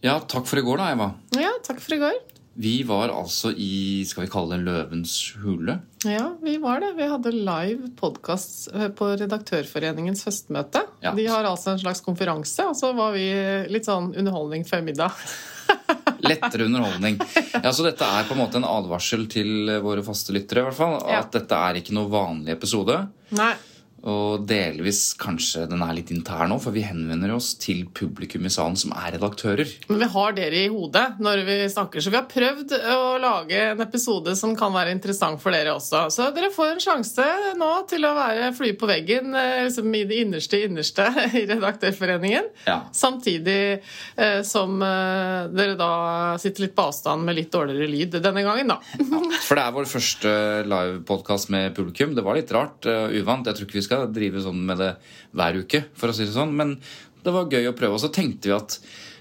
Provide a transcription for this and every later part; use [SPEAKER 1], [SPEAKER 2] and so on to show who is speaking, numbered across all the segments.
[SPEAKER 1] Ja, takk for i går, da, Eva.
[SPEAKER 2] Ja, takk for i går.
[SPEAKER 1] Vi var altså i skal vi kalle det Løvens hule.
[SPEAKER 2] Ja, vi var det. Vi hadde live podkast på Redaktørforeningens høstmøte.
[SPEAKER 1] Ja.
[SPEAKER 2] De har altså en slags konferanse, og så var vi litt sånn underholdning før middag.
[SPEAKER 1] Lettere underholdning. Ja, Så dette er på en måte en advarsel til våre faste lyttere, i hvert fall.
[SPEAKER 2] Ja.
[SPEAKER 1] At dette er ikke noe vanlig episode.
[SPEAKER 2] Nei.
[SPEAKER 1] Og delvis kanskje den er litt intern nå, for vi henvender oss til publikum i salen som er redaktører.
[SPEAKER 2] Men vi har dere i hodet når vi snakker, så vi har prøvd å lage en episode som kan være interessant for dere også. Så dere får en sjanse nå til å være flue på veggen liksom i det innerste innerste i Redaktørforeningen.
[SPEAKER 1] Ja.
[SPEAKER 2] Samtidig eh, som eh, dere da sitter litt på avstand med litt dårligere lyd denne gangen, da.
[SPEAKER 1] For det er vår første livepodkast med publikum. Det var litt rart, og uvant. Jeg tror ikke vi skal drive sånn med det hver uke, for å si det sånn. Men det var gøy å prøve. Og så tenkte vi at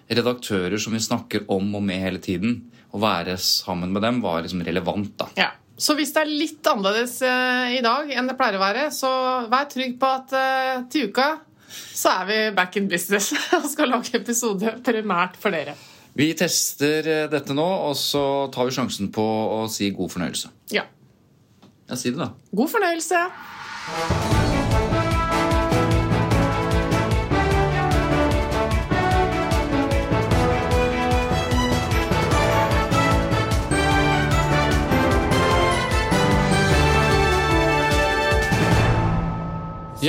[SPEAKER 1] redaktører som vi snakker om og med hele tiden, å være sammen med dem var liksom relevant, da.
[SPEAKER 2] Ja. Så hvis det er litt annerledes eh, i dag enn det pleier å være, så vær trygg på at eh, til uka så er vi back in business og skal lage episode primært for dere.
[SPEAKER 1] Vi tester eh, dette nå, og så tar vi sjansen på å si god fornøyelse.
[SPEAKER 2] Ja.
[SPEAKER 1] Ja, si det, da.
[SPEAKER 2] God fornøyelse.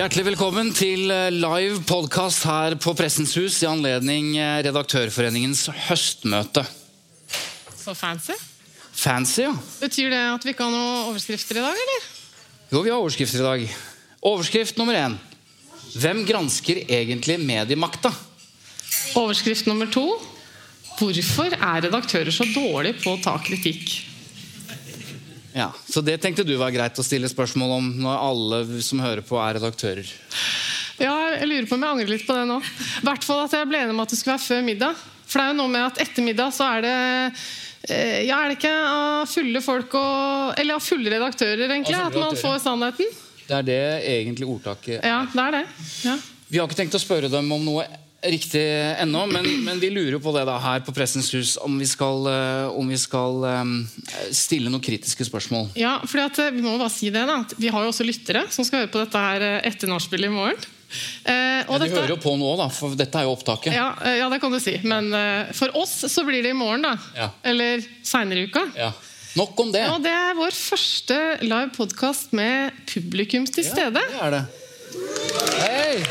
[SPEAKER 1] Hjertelig velkommen til eh, live podkast her på Pressens hus i anledning eh, Redaktørforeningens høstmøte.
[SPEAKER 2] Så fancy.
[SPEAKER 1] Fancy, ja.
[SPEAKER 2] Betyr det at vi ikke har noen overskrifter i dag, eller?
[SPEAKER 1] Jo, vi har overskrifter i dag. Overskrift nummer én. Hvem gransker egentlig mediemakta?
[SPEAKER 2] Overskrift nummer to. Hvorfor er redaktører så dårlige på å ta kritikk?
[SPEAKER 1] Ja, Så det tenkte du var greit å stille spørsmål om når alle som hører på, er redaktører.
[SPEAKER 2] Ja, jeg lurer på om jeg angrer litt på det nå. I hvert fall at jeg ble enig om at det skulle være før middag. For det er jo noe med at etter middag så er det eh, Ja, er det ikke av fulle folk og Eller av fulle redaktører, egentlig,
[SPEAKER 1] Av
[SPEAKER 2] at man får sannheten?
[SPEAKER 1] Det er det egentlig ordtaket
[SPEAKER 2] Ja, det er det. Ja.
[SPEAKER 1] Vi har ikke tenkt å spørre dem om noe riktig ennå, men, men vi lurer på det da her på Pressens hus, om vi skal, eh, om vi skal eh, stille noen kritiske spørsmål.
[SPEAKER 2] Ja, fordi eh, Vi må bare si det da Vi har jo også lyttere som skal høre på dette her etter nachspielet i morgen. Eh, og
[SPEAKER 1] Ja, de
[SPEAKER 2] dette-
[SPEAKER 1] hører jo på nå, da, for dette er jo opptaket.
[SPEAKER 2] ja, ja, det kan du si. Men eh, for oss så blir det i morgen, da.
[SPEAKER 1] Ja.
[SPEAKER 2] Eller seinere i uka.
[SPEAKER 1] Ja. Nok om det.
[SPEAKER 2] Og det er vår første live podkast med publikum til stede.
[SPEAKER 1] Ja, det er det. Hei!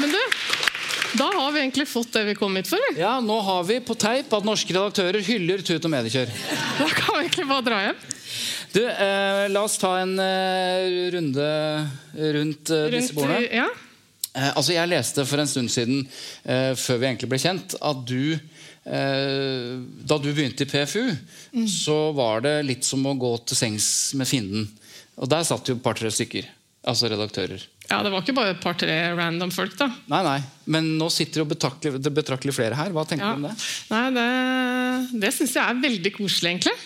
[SPEAKER 2] Men du, da har vi egentlig fått det vi kom hit for. vi.
[SPEAKER 1] Ja, nå har vi på teip at norske redaktører hyller Tut og Mediekjør.
[SPEAKER 2] Da kan vi egentlig bare dra hjem.
[SPEAKER 1] Du, eh, la oss ta en eh, runde rundt eh, disse bordene.
[SPEAKER 2] ja.
[SPEAKER 1] Eh, altså Jeg leste for en stund siden, eh, før vi egentlig ble kjent, at du eh, Da du begynte i PFU, så var det litt som å gå til sengs med fienden. Og der satt jo et par-tre stykker. Altså redaktører.
[SPEAKER 2] Ja, det var ikke bare et par-tre random folk, da.
[SPEAKER 1] Nei, nei, Men nå sitter det betraktelig, betraktelig flere her. Hva tenker
[SPEAKER 2] Ja.
[SPEAKER 1] du om det?
[SPEAKER 2] Nei, det, det syns jeg er veldig koselig, egentlig.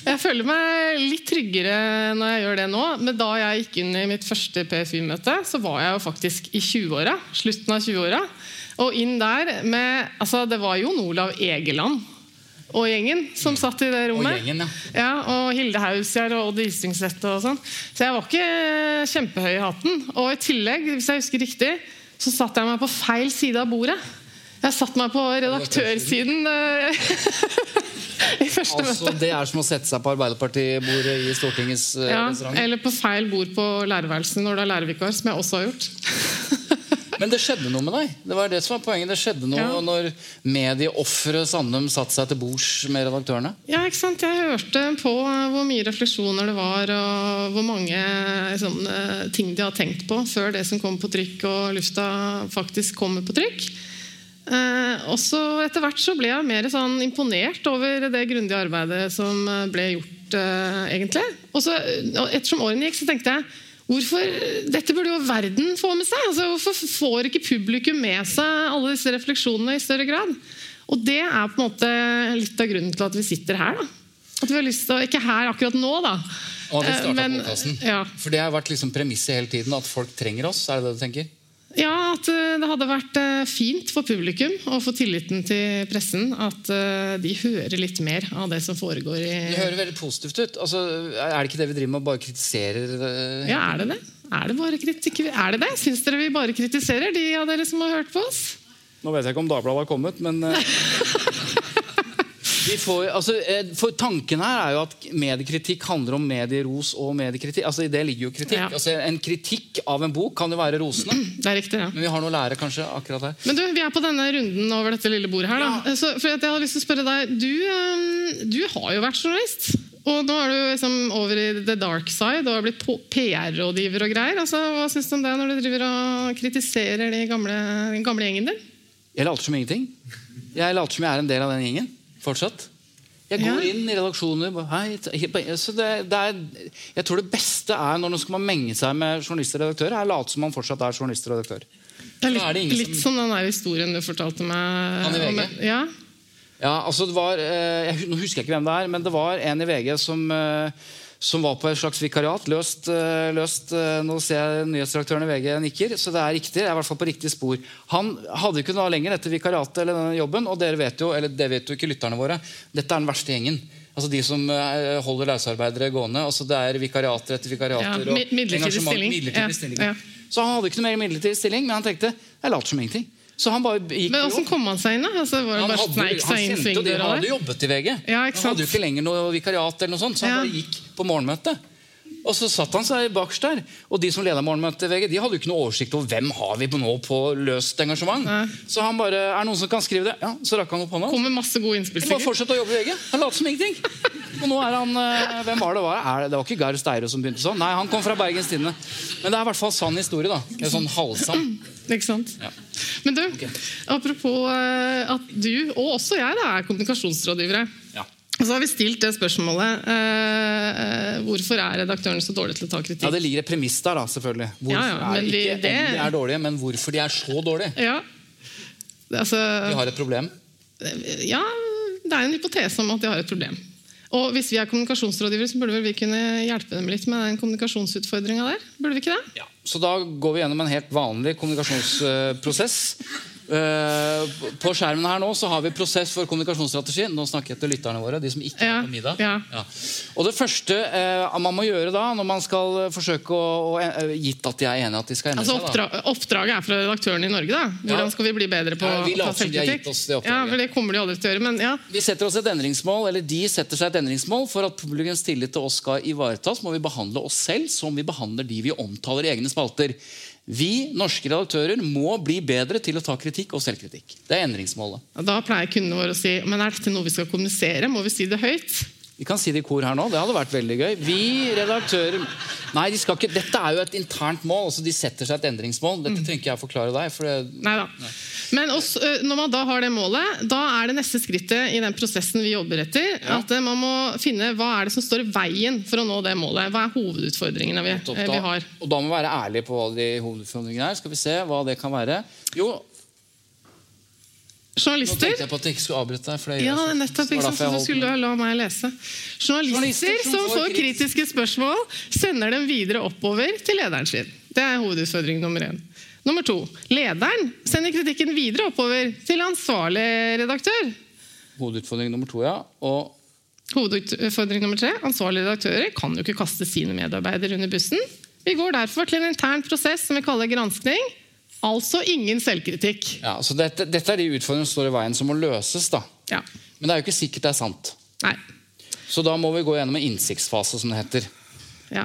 [SPEAKER 2] Jeg føler meg litt tryggere når jeg gjør det nå. Men da jeg gikk inn i mitt første PFU-møte, så var jeg jo faktisk i 20-åra. Slutten av 20-åra. Og inn der med Altså, det var Jon Olav Egeland og gjengen som satt i det rommet.
[SPEAKER 1] Og gjengen, ja.
[SPEAKER 2] ja. Og Hilde Hausgjerd og Odd Istingseth og sånn. Så jeg var ikke kjempehøy i hatten. Og i tillegg, hvis jeg husker riktig, så satte jeg meg på feil side av bordet. Jeg satte meg på redaktørsiden eh, i første
[SPEAKER 1] Altså,
[SPEAKER 2] møte.
[SPEAKER 1] det er som å sette seg på Arbeiderpartibordet i Stortingets eh,
[SPEAKER 2] Ja,
[SPEAKER 1] restaurant.
[SPEAKER 2] eller på feil bord på lærerværelset når du er lærervikar, som jeg også har gjort.
[SPEAKER 1] Men det skjedde noe med deg. Det var det som var poenget. Det skjedde noe
[SPEAKER 2] Ja.
[SPEAKER 1] når medieofferet Sandum satte seg til bords med redaktørene.
[SPEAKER 2] Ja, ikke sant? Jeg hørte på eh, hvor mye refleksjoner det var, og hvor mange sånne ting de har tenkt på før det som kom på trykk og lufta faktisk kommer på trykk. Eh, og så Etter hvert så ble jeg mer sånn imponert over det grundige arbeidet som ble gjort. eh, egentlig. Og så, Ettersom årene gikk, så tenkte jeg Hvorfor, Dette burde jo verden få med seg. Altså, hvorfor får ikke publikum med seg alle disse refleksjonene i større grad? Og det er på en måte litt av grunnen til at vi sitter her. da. At vi har lyst til å, Ikke her akkurat nå, da.
[SPEAKER 1] Og vi
[SPEAKER 2] Eh,
[SPEAKER 1] startet
[SPEAKER 2] men- ja.
[SPEAKER 1] For det har vært liksom premisset hele tiden at folk trenger oss. Er det det du tenker?
[SPEAKER 2] Ja, at eh, det hadde vært eh, fint for publikum og for tilliten til pressen at eh, de hører litt mer av det som foregår i
[SPEAKER 1] Det hører veldig positivt ut. Altså, er det ikke det vi driver med? Bare kritiserer
[SPEAKER 2] Ja, er det det? Er det bare kritikk? Er det det? Syns dere vi bare kritiserer, de av dere som har hørt på oss?
[SPEAKER 1] Nå vet jeg ikke om Dagbladet har kommet, men får, altså, eh, for Tanken her er jo at mediekritikk handler om medieros og mediekritikk. Altså, I det ligger jo kritikk.
[SPEAKER 2] Ja.
[SPEAKER 1] Altså, en kritikk av en bok kan jo være rosende,
[SPEAKER 2] Det er riktig, ja.
[SPEAKER 1] men vi har noe å lære kanskje akkurat her.
[SPEAKER 2] Men du, Vi er på denne runden over dette lille bordet her. da. Så, for jeg hadde lyst til å spørre deg, du, eh, du har jo vært journalist. Og nå er du liksom over i the dark side og har blitt PR-rådgiver og greier. Altså, hva syns du om det når du driver og kritiserer de gamle, den gamle gjengen din?
[SPEAKER 1] Jeg later som ingenting. Jeg later som jeg er en del av den gjengen. Fortsatt. Jeg går inn i redaksjoner hei, så det, det er, Jeg tror det beste er når man skal menge seg med journalister og redaktører, er late som man fortsatt er journalist og redaktør.
[SPEAKER 2] Det er
[SPEAKER 1] litt, er det
[SPEAKER 2] litt,
[SPEAKER 1] som-
[SPEAKER 2] som den der historien du fortalte meg.
[SPEAKER 1] Han i
[SPEAKER 2] om-
[SPEAKER 1] VG?
[SPEAKER 2] Ja,
[SPEAKER 1] Ja, altså det var, eh, jeg, Nå husker jeg ikke hvem det er, men det var en i VG som, eh, som var på et slags vikariat. Løst, eh, løst eh, Nå ser jeg nyhetsredaktøren i VG nikker, så det er riktig. Jeg er i hvert fall på riktig spor. Han hadde ikke noe lenger dette vikariatet eller denne jobben, og dere vet jo, eller det vet jo ikke lytterne våre, dette er den verste gjengen. Altså De som eh, holder løsarbeidere gående. altså Det er vikariater etter vikariater.
[SPEAKER 2] Ja, midlertidig stilling.
[SPEAKER 1] midlertidig
[SPEAKER 2] Ja, ja.
[SPEAKER 1] Så han hadde ikke noe mer midlertidig stilling, men han tenkte jeg later som ingenting. Så han bare gikk
[SPEAKER 2] Men
[SPEAKER 1] Hvordan
[SPEAKER 2] kom han seg inn? Altså,
[SPEAKER 1] Han,
[SPEAKER 2] bare
[SPEAKER 1] hadde, han
[SPEAKER 2] inn
[SPEAKER 1] det, han hadde jobbet i VG.
[SPEAKER 2] Ja,
[SPEAKER 1] han hadde jo ikke lenger noe vikariat, eller noe sånt, så han
[SPEAKER 2] Ja.
[SPEAKER 1] bare gikk på morgenmøte. Og så satt han seg bakerst der. Og de som leda morgenmøtet i VG, de hadde jo ikke noe oversikt over hvem har vi på nå på løst engasjement.
[SPEAKER 2] Nei.
[SPEAKER 1] Så han bare Er det noen som kan skrive det? Ja, så rakk han opp hånda.
[SPEAKER 2] Kom med masse gode innspill.
[SPEAKER 1] Han bare fortsett å jobbe i VG. Han lot som ingenting. Og nå er han eh, Hvem var det? Var? Det, det var ikke Geir Steiro som begynte sånn. Nei, han kom fra Bergens Tidende. Men det er i hvert fall sann historie. da En sånn halvsann.
[SPEAKER 2] Ikke sant?
[SPEAKER 1] Ja.
[SPEAKER 2] Men du, apropos eh, at du, og også jeg, da, er kommunikasjonsrådgivere.
[SPEAKER 1] Ja.
[SPEAKER 2] Så har vi stilt det spørsmålet eh, eh, Hvorfor er redaktørene så dårlige til å ta kritikk?
[SPEAKER 1] Ja, Det ligger et premiss der, da, selvfølgelig. Hvorfor
[SPEAKER 2] Ja, ja, men
[SPEAKER 1] er ikke
[SPEAKER 2] det-
[SPEAKER 1] om de er dårlige, men hvorfor de er så dårlige.
[SPEAKER 2] Ja. Altså,
[SPEAKER 1] De har et problem.
[SPEAKER 2] ja, det er en hypotese om at de har et problem. Og hvis vi er kommunikasjonsrådgivere, så burde vi kunne hjelpe dem litt med den kommunikasjonsutfordringa der? Burde vi ikke det?
[SPEAKER 1] Så da går vi gjennom en helt vanlig kommunikasjonsprosess. Eh, På skjermen her nå så har vi prosess for kommunikasjonsstrategi. Nå snakker jeg til lytterne våre. de som ikke
[SPEAKER 2] Ja,
[SPEAKER 1] er på middag.
[SPEAKER 2] ja.
[SPEAKER 1] Og Det første eh, man må gjøre da, når man skal forsøke å, å eh, Gitt at de er enige at de skal endre
[SPEAKER 2] Altså
[SPEAKER 1] seg da.
[SPEAKER 2] Oppdraget er fra redaktørene i Norge. da Hvordan
[SPEAKER 1] Ja.
[SPEAKER 2] skal vi bli bedre på
[SPEAKER 1] Ja, vi
[SPEAKER 2] å ta
[SPEAKER 1] de
[SPEAKER 2] selvkritikk?
[SPEAKER 1] oss det.
[SPEAKER 2] Ja, for det kommer de aldri til å gjøre. Men ja,
[SPEAKER 1] Vi setter oss et endringsmål, eller De setter seg et endringsmål for at publikums tillit til oss skal ivaretas. må vi behandle oss selv som vi behandler de vi omtaler i egne spalter. Vi norske redaktører må bli bedre til å ta kritikk og selvkritikk. Det er endringsmålet.
[SPEAKER 2] Da pleier kundene våre å si Men er dette noe vi skal kommunisere? Må vi si det høyt?
[SPEAKER 1] Vi kan si det i kor her nå. Det hadde vært veldig gøy. Vi redaktører Nei, de skal ikke Dette er jo et internt mål. altså De setter seg et endringsmål. Dette trenger ikke jeg forklare deg. For det,
[SPEAKER 2] Nei da. Men også, når man da har det målet, da er det neste skrittet i den prosessen vi jobber etter, at man må finne hva er det som står i veien for å nå det målet. Hva er hovedutfordringene vi, vi har?
[SPEAKER 1] Og da må vi være ærlige på hva de hovedutfordringene er. Skal vi se hva det kan være. Jo, nå
[SPEAKER 2] Journalister
[SPEAKER 1] tenkte jeg på at jeg ikke skulle avbryte deg. For
[SPEAKER 2] Ja, nettopp. Ikke sant? Så skulle la meg lese. Journalister
[SPEAKER 1] Journalister
[SPEAKER 2] som
[SPEAKER 1] får
[SPEAKER 2] kritiske spørsmål, sender dem videre oppover til lederen sin. Det er hovedutfordring nummer én. Nummer to. Lederen sender kritikken videre oppover til ansvarlig redaktør.
[SPEAKER 1] Hovedutfordring nummer to, ja. Og
[SPEAKER 2] Hovedutfordring nummer tre. Ansvarlige redaktører kan jo ikke kaste sine medarbeidere under bussen. Vi går derfor til en intern prosess som vi kaller granskning. Altså ingen selvkritikk.
[SPEAKER 1] Ja, så dette, dette er de utfordringene som står i veien, som må løses. da.
[SPEAKER 2] Ja.
[SPEAKER 1] Men det er jo ikke sikkert det er sant.
[SPEAKER 2] Nei.
[SPEAKER 1] Så da må vi gå gjennom en innsiktsfase, som det heter.
[SPEAKER 2] Ja.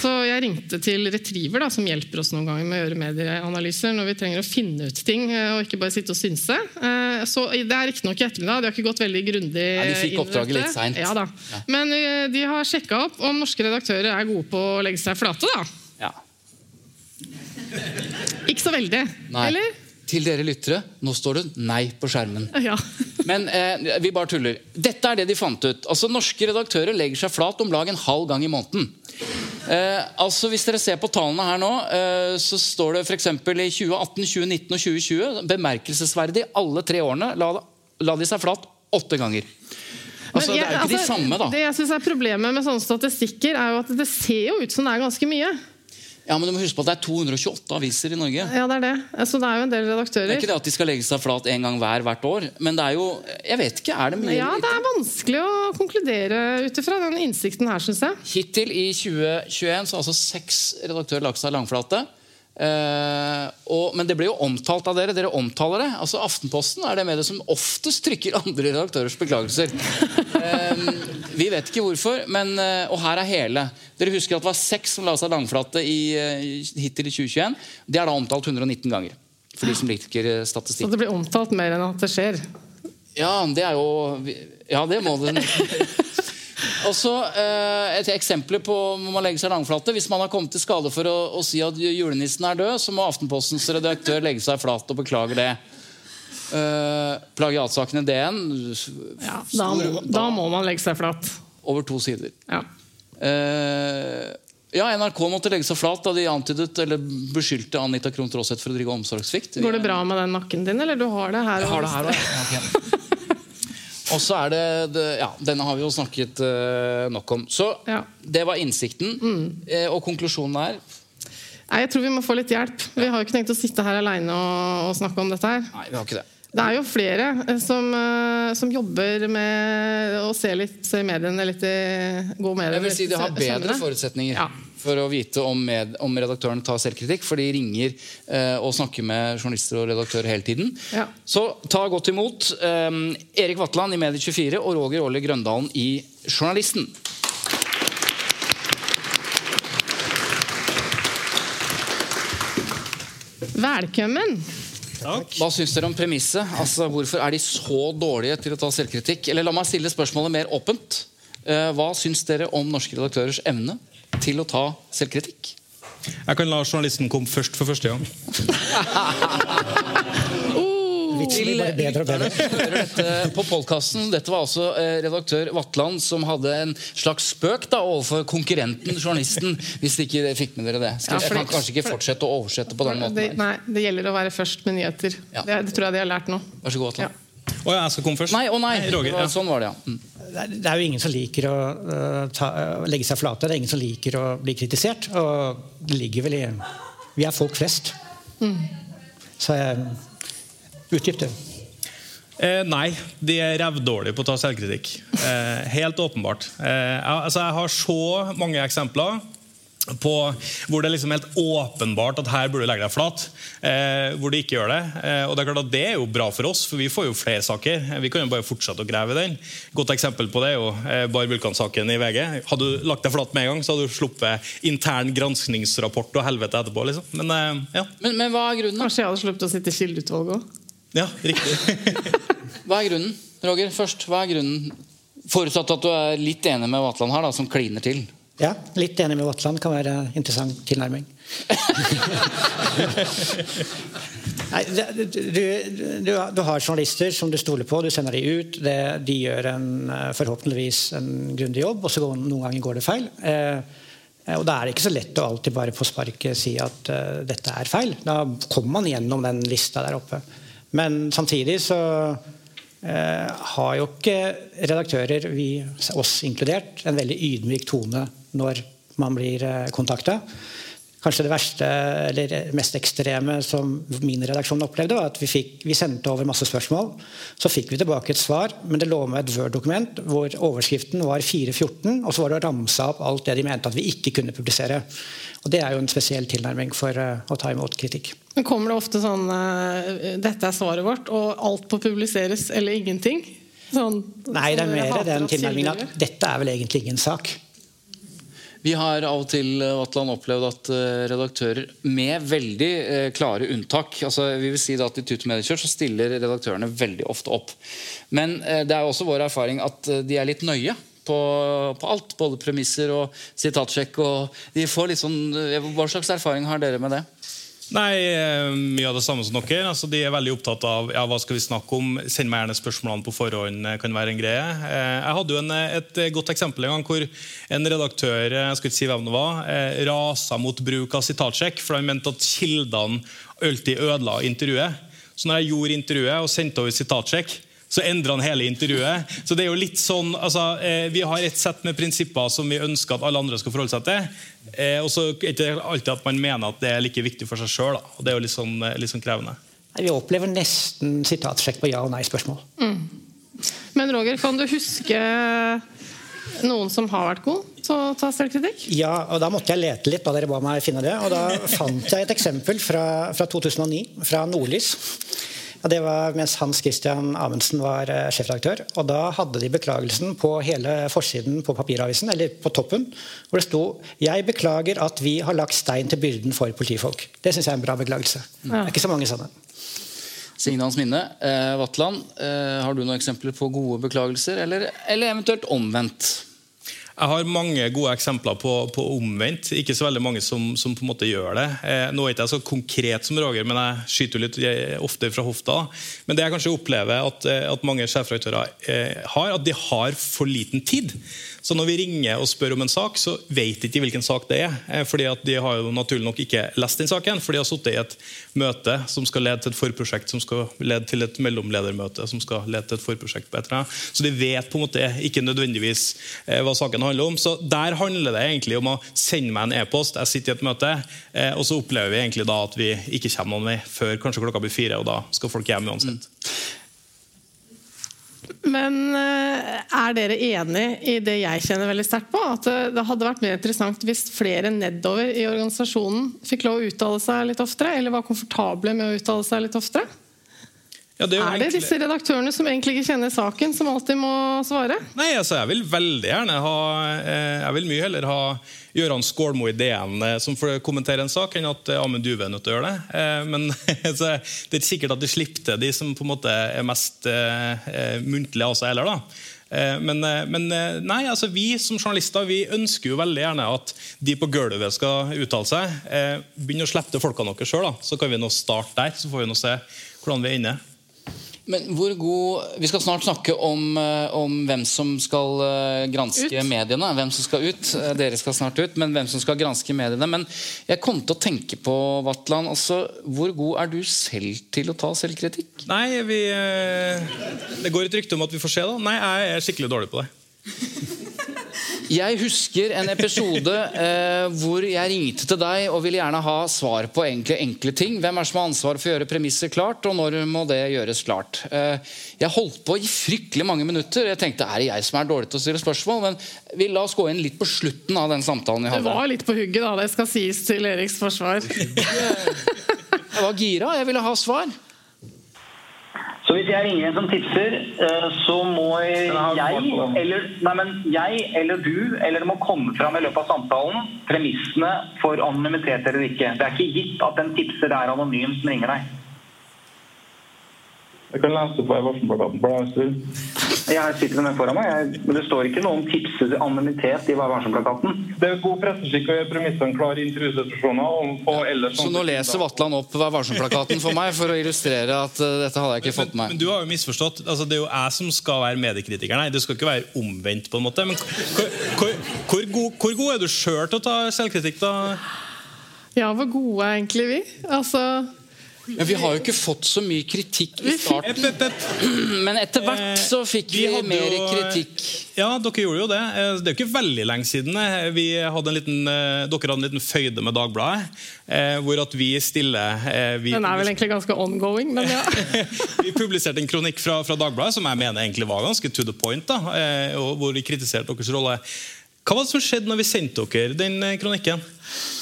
[SPEAKER 2] Så jeg ringte til Retriever, da, som hjelper oss noen ganger med å gjøre medieanalyser når vi trenger å finne ut ting eh, og ikke bare sitte og synse. Eh, Så Det er riktignok i ettermiddag, de har ikke gått veldig grundig
[SPEAKER 1] Nei, de fikk oppdraget litt sent.
[SPEAKER 2] Ja, da. Men eh, de har sjekka opp om norske redaktører er gode på å legge seg flate. da.
[SPEAKER 1] Ja.
[SPEAKER 2] Ikke så veldig,
[SPEAKER 1] Nei.
[SPEAKER 2] eller?
[SPEAKER 1] Til dere lyttere, nå står det nei på skjermen.
[SPEAKER 2] Ja.
[SPEAKER 1] Men eh, vi bare tuller. Dette er det de fant ut. Altså, Norske redaktører legger seg flat om lag en halv gang i måneden. Eh, altså Hvis dere ser på tallene her nå, eh, så står det f.eks. i 2018, 2019 og 2020 bemerkelsesverdig alle tre årene la, la de seg flat åtte ganger. Altså,
[SPEAKER 2] jeg-
[SPEAKER 1] det er jo ikke de
[SPEAKER 2] altså,
[SPEAKER 1] samme, da.
[SPEAKER 2] Det jeg synes er Problemet med sånne statistikker er jo at det ser jo ut som det er ganske mye.
[SPEAKER 1] Ja, Men du må huske på at det er 228 aviser i Norge.
[SPEAKER 2] Ja, det er det. Så det er jo en del redaktører.
[SPEAKER 1] Det er ikke det at de skal legge seg flat en gang hver hvert år, men det er jo Jeg vet ikke, er det mye
[SPEAKER 2] Ja, det er vanskelig å konkludere ut ifra den innsikten her, syns jeg.
[SPEAKER 1] Hittil i 2021 så har altså seks redaktører lagt seg langflate. Eh, og, men det blir jo omtalt av dere. Dere omtaler det. Altså Aftenposten er det mediet som oftest trykker andre redaktørers beklagelser. Eh, vi vet ikke hvorfor, men, eh, og her er hele. Dere husker at det var seks som la seg langflate i, hittil i 2021. Det er da omtalt 119 ganger. For de som liker statistikk.
[SPEAKER 2] Så det blir omtalt mer enn at det skjer.
[SPEAKER 1] Ja, det er jo Ja, det må det Og så eh, Et eksempel på om man legger seg langflate. Hvis man har kommet til skade for å, å si at julenissen er død, så må Aftenpostens redaktør legge seg flat og beklage det. Uh, Plagiatsaken i DN
[SPEAKER 2] Ja, da, må, da må man legge seg flat.
[SPEAKER 1] over to sider.
[SPEAKER 2] Ja.
[SPEAKER 1] Uh, ja, NRK måtte legge seg flat da de antydet eller beskyldte Anita Krohn Traaseth for å drive omsorgssvikt.
[SPEAKER 2] Går det bra med den nakken din, eller du har det her?
[SPEAKER 1] Jeg har det her også. Og så er det, det Ja, denne har vi jo snakket uh, nok om. Så
[SPEAKER 2] Ja.
[SPEAKER 1] det var innsikten. Eh, og konklusjonen er
[SPEAKER 2] Nei, Jeg tror vi må få litt hjelp. Vi har jo ikke tenkt å sitte her aleine og, og snakke om dette her.
[SPEAKER 1] Nei, vi har ikke det.
[SPEAKER 2] Det er jo flere eh, som, eh, som jobber med å se, litt, se mediene litt i gå mediene
[SPEAKER 1] Jeg vil si de har bedre forutsetninger
[SPEAKER 2] Ja.
[SPEAKER 1] For å vite om, med, om redaktøren tar selvkritikk, for de ringer eh, og snakker med journalister og redaktører hele tiden.
[SPEAKER 2] Ja.
[SPEAKER 1] Så ta godt imot eh, Erik Vatland i Medie24 og Roger Åle Grøndalen i Journalisten.
[SPEAKER 2] Velkommen!
[SPEAKER 1] Hva syns dere om premisset? Altså, Hvorfor er de så dårlige til å ta selvkritikk? Eller la meg stille spørsmålet mer åpent. Eh, Hva syns dere om norske redaktørers evne til å ta selvkritikk?
[SPEAKER 3] Jeg kan la journalisten komme først for første gang.
[SPEAKER 4] til blir bare bedre.
[SPEAKER 1] Hører dette på podcasten. Dette var altså eh, redaktør Vatland som hadde en slags spøk da, overfor konkurrenten, journalisten. Hvis de ikke fikk med dere det. Skal,
[SPEAKER 2] Ja,
[SPEAKER 1] jeg kan kanskje ikke fortsette å oversette på den måten.
[SPEAKER 2] Det, nei, det gjelder å være først med nyheter.
[SPEAKER 1] Ja.
[SPEAKER 2] Det, det tror jeg de har lært nå.
[SPEAKER 1] Vær så god, Vatland.
[SPEAKER 3] Å ja, jeg skal komme først?
[SPEAKER 1] Nei, å nei!
[SPEAKER 3] Roger,
[SPEAKER 1] var-
[SPEAKER 3] ja.
[SPEAKER 1] Sånn var det, ja. Mm.
[SPEAKER 4] Det er- jo ingen som liker å uh, ta, øh, legge seg flate. Det er ingen som liker å bli kritisert. Og det ligger vel i Vi er folk flest. Så jeg Utdyp det.
[SPEAKER 3] Eh, nei, de er rævdårlige på å ta selvkritikk. Eh, helt åpenbart. Eh, altså, jeg har så mange eksempler på hvor det er liksom helt åpenbart at her burde du legge deg flat. Eh, hvor du ikke gjør det. Eh, og Det er klart at det er jo bra for oss, for vi får jo flere saker. Vi kan jo bare fortsette å grave i den. Godt eksempel på det er jo eh, Bar Vulkan-saken i VG. Hadde du lagt deg flat med en gang, så hadde du sluppet intern granskningsrapport og helvete etterpå. liksom. Men eh, ja.
[SPEAKER 1] Men, men hva er grunnen?
[SPEAKER 2] Kanskje jeg hadde sluppet å sitte i kildeutvalget òg.
[SPEAKER 3] ja, riktig.
[SPEAKER 1] Hva er grunnen? Roger, først, hva er grunnen? Forutsatt at du er litt enig med Vatland her, da, som kliner til.
[SPEAKER 4] Ja, litt enig med Vatland kan være interessant tilnærming. Nei, du, du, du har journalister som du stoler på, du sender de ut. Det, de gjør en, eh, forhåpentligvis en grundig jobb, og så går, noen ganger går det feil. Eh, og Da er det ikke så lett å alltid bare på sparket si at eh, dette er feil. Da kommer man gjennom den lista der oppe. Men samtidig så eh, har jo ikke redaktører, vi, oss inkludert, en veldig ydmyk tone når man blir eh, kontakta. kanskje det verste eller mest ekstreme som min redaksjon opplevde, var at vi, fikk, vi sendte over masse spørsmål. Så fikk vi tilbake et svar, men det lå med et Word-dokument hvor overskriften var 414, og så var det å ramse opp alt det de mente at vi ikke kunne publisere. Og Det er jo en spesiell tilnærming for uh, å ta imot kritikk.
[SPEAKER 2] Men Kommer det ofte sånn uh, 'Dette er svaret vårt', og alt på publiseres eller ingenting?
[SPEAKER 4] Sånn, Nei, det er mer den tilnærmingen at dette er vel egentlig ingen sak.
[SPEAKER 1] Vi har av og til Atlan, opplevd at eh, redaktører med veldig eh, klare unntak altså vi vil si at I Tut Mediekjør så stiller redaktørene veldig ofte opp. Men det er også vår erfaring at de er litt nøye. På, på alt, både premisser og sitatsjekk. Og de får litt sånn, hva slags erfaring har dere med det?
[SPEAKER 3] Nei, eh, Mye av det samme som dere. Altså, de er veldig opptatt av ja, hva skal vi snakke om. Send meg gjerne spørsmålene på forhånd. Eh, kan være en greie. Eh, jeg hadde jo en, et godt eksempel en gang hvor en redaktør jeg skal ikke si hvem det var, rasa mot bruk av sitatsjekk, for han mente at kildene alltid ødela intervjuet. Så når jeg gjorde intervjuet og sendte over sitatsjekk, så endrer han hele intervjuet. Så det er jo litt sånn, altså, eh, Vi har et sett med prinsipper som vi ønsker at alle andre skal forholde seg til. Eh, og så er det ikke alltid at man mener at det er like viktig for seg sjøl. Det er jo litt sånn, eh, litt sånn krevende.
[SPEAKER 4] Vi opplever nesten sitatsjekk på ja- og nei-spørsmål. Mm.
[SPEAKER 2] Men Roger, kan du huske noen som har vært god til å ta selvkritikk?
[SPEAKER 4] Ja, og da måtte jeg lete litt da dere ba meg finne det. Og da fant jeg et eksempel fra, fra 2009, fra Nordlys. Og det var mens Hans Christian Amundsen var eh, sjefredaktør. Og da hadde de beklagelsen på hele forsiden på papiravisen, eller på toppen, hvor det sto 'Jeg beklager at vi har lagt stein til byrden for politifolk'. Det syns jeg er en bra beklagelse. Ja. Det er ikke så mange sånne.
[SPEAKER 1] Signe Hans Minne, eh, Vatland, eh, har du noen eksempler på gode beklagelser, eller, eller eventuelt omvendt?
[SPEAKER 3] Jeg har mange gode eksempler på, på omvendt. Ikke så veldig mange som, som på en måte gjør det. Eh, nå er ikke jeg så konkret som Roger, men jeg skyter litt ofte fra hofta. Men det jeg kanskje opplever at, eh, at mange sjefredaktører eh, har, at de har for liten tid. Så når vi ringer og spør om en sak, så vet de ikke hvilken sak det er. Eh, fordi at De har jo naturlig nok ikke lest den saken, for de har sittet i et møte som skal lede til et forprosjekt, som skal lede til et mellomledermøte, som skal lede til et forprosjekt på. Så de vet på en måte ikke nødvendigvis eh, hva saken handler om. Så Der handler det egentlig om å sende meg en e-post. Jeg sitter i et møte, eh, og så opplever vi egentlig da at vi ikke kommer noen vei før kanskje klokka blir fire, og da skal folk hjem uansett. Mm.
[SPEAKER 2] Men eh, er dere enig i det jeg kjenner veldig sterkt på? At det hadde vært mer interessant hvis flere nedover i organisasjonen fikk lov å uttale seg litt oftere? Eller var komfortable med å uttale seg litt oftere? Ja, det er, er, det disse redaktørene som egentlig ikke kjenner saken, som alltid må svare?
[SPEAKER 3] Nei, altså, Jeg vil veldig gjerne ha eh, Jeg vil mye heller ha Gøran Skålmo i DN eh, som får kommentere en sak, enn at Amund Duve er nødt til å gjøre det. Men det er ikke sikkert at de slipper til de som på en måte er mest muntlige av seg heller. da. Men, men, nei, altså vi som journalister vi ønsker jo veldig gjerne at de på gulvet skal uttale seg. Begynn å slippe til folkene deres sjøl, så kan vi nå starte der. Så får vi nå se hvordan vi er inne.
[SPEAKER 1] Men hvor god, Vi skal snart snakke om, eh, om, hvem som skal eh, granske ut. mediene. Hvem som skal ut. Eh, dere skal snart ut, men hvem som skal granske mediene. Men jeg kom til å tenke på, Vatland, altså, hvor god er du selv til å ta selvkritikk?
[SPEAKER 3] Nei, vi, Det går et rykte om at vi får se. da. Nei, jeg er skikkelig dårlig på det.
[SPEAKER 1] Jeg husker en episode eh, hvor jeg ringte til deg og ville gjerne ha svar på enkle, enkle ting. Hvem er som har ansvar for å gjøre premisset klart, og når må det gjøres klart? Eh, jeg holdt på i fryktelig mange minutter. Jeg tenkte er det jeg som er dårlig til å stille spørsmål? Men vi la oss gå inn litt på slutten av den samtalen.
[SPEAKER 2] vi hadde. Det var litt på hugget, da. Det skal sies til Eriks forsvar.
[SPEAKER 1] jeg var gira. Jeg ville ha svar.
[SPEAKER 5] Så hvis jeg ringer en som tipser, eh, så må jeg eller, nei, men jeg eller du eller det må komme fram i løpet av samtalen premissene for anonymitet eller ikke. Det er ikke gitt at en tipser er anonym som ringer deg.
[SPEAKER 6] Jeg kan lese på varselplakaten for deg.
[SPEAKER 5] Jeg sitter med foran meg, jeg, men det står ikke noe om tipses anonymitet i varselplakaten.
[SPEAKER 6] Det er god presseskikk å gjøre premissene klare i intervjusituasjoner.
[SPEAKER 1] Så nå leser Vatland opp Vær varsom-plakaten for meg for å illustrere at uh, dette hadde jeg ikke fått med meg.
[SPEAKER 3] Men, du har jo misforstått. Altså, det er jo jeg som skal være mediekritiker. Nei, det skal ikke være omvendt. på en måte. Men hvor, hvor, hvor, god, hvor god, er du sjøl til å ta selvkritikk, da?
[SPEAKER 2] Ja, hvor gode er egentlig vi? Altså
[SPEAKER 1] Men vi har jo ikke fått så mye kritikk i starten. Men etter hvert så fikk vi,
[SPEAKER 3] vi
[SPEAKER 1] mer
[SPEAKER 3] jo-
[SPEAKER 1] kritikk.
[SPEAKER 3] Ja, dere gjorde jo det. Eh, Det er jo ikke veldig lenge siden. eh, Vi hadde en liten, eh, dere hadde en liten føyde med Dagbladet. eh, Hvor at vi stille eh, vi,
[SPEAKER 2] Den er vel egentlig ganske ongoing, men ja.
[SPEAKER 3] vi publiserte en kronikk fra, fra Dagbladet som jeg mener egentlig var ganske to the point. da, eh, og Hvor vi kritiserte deres rolle. Hva var det som skjedde når vi sendte dere den eh, kronikken?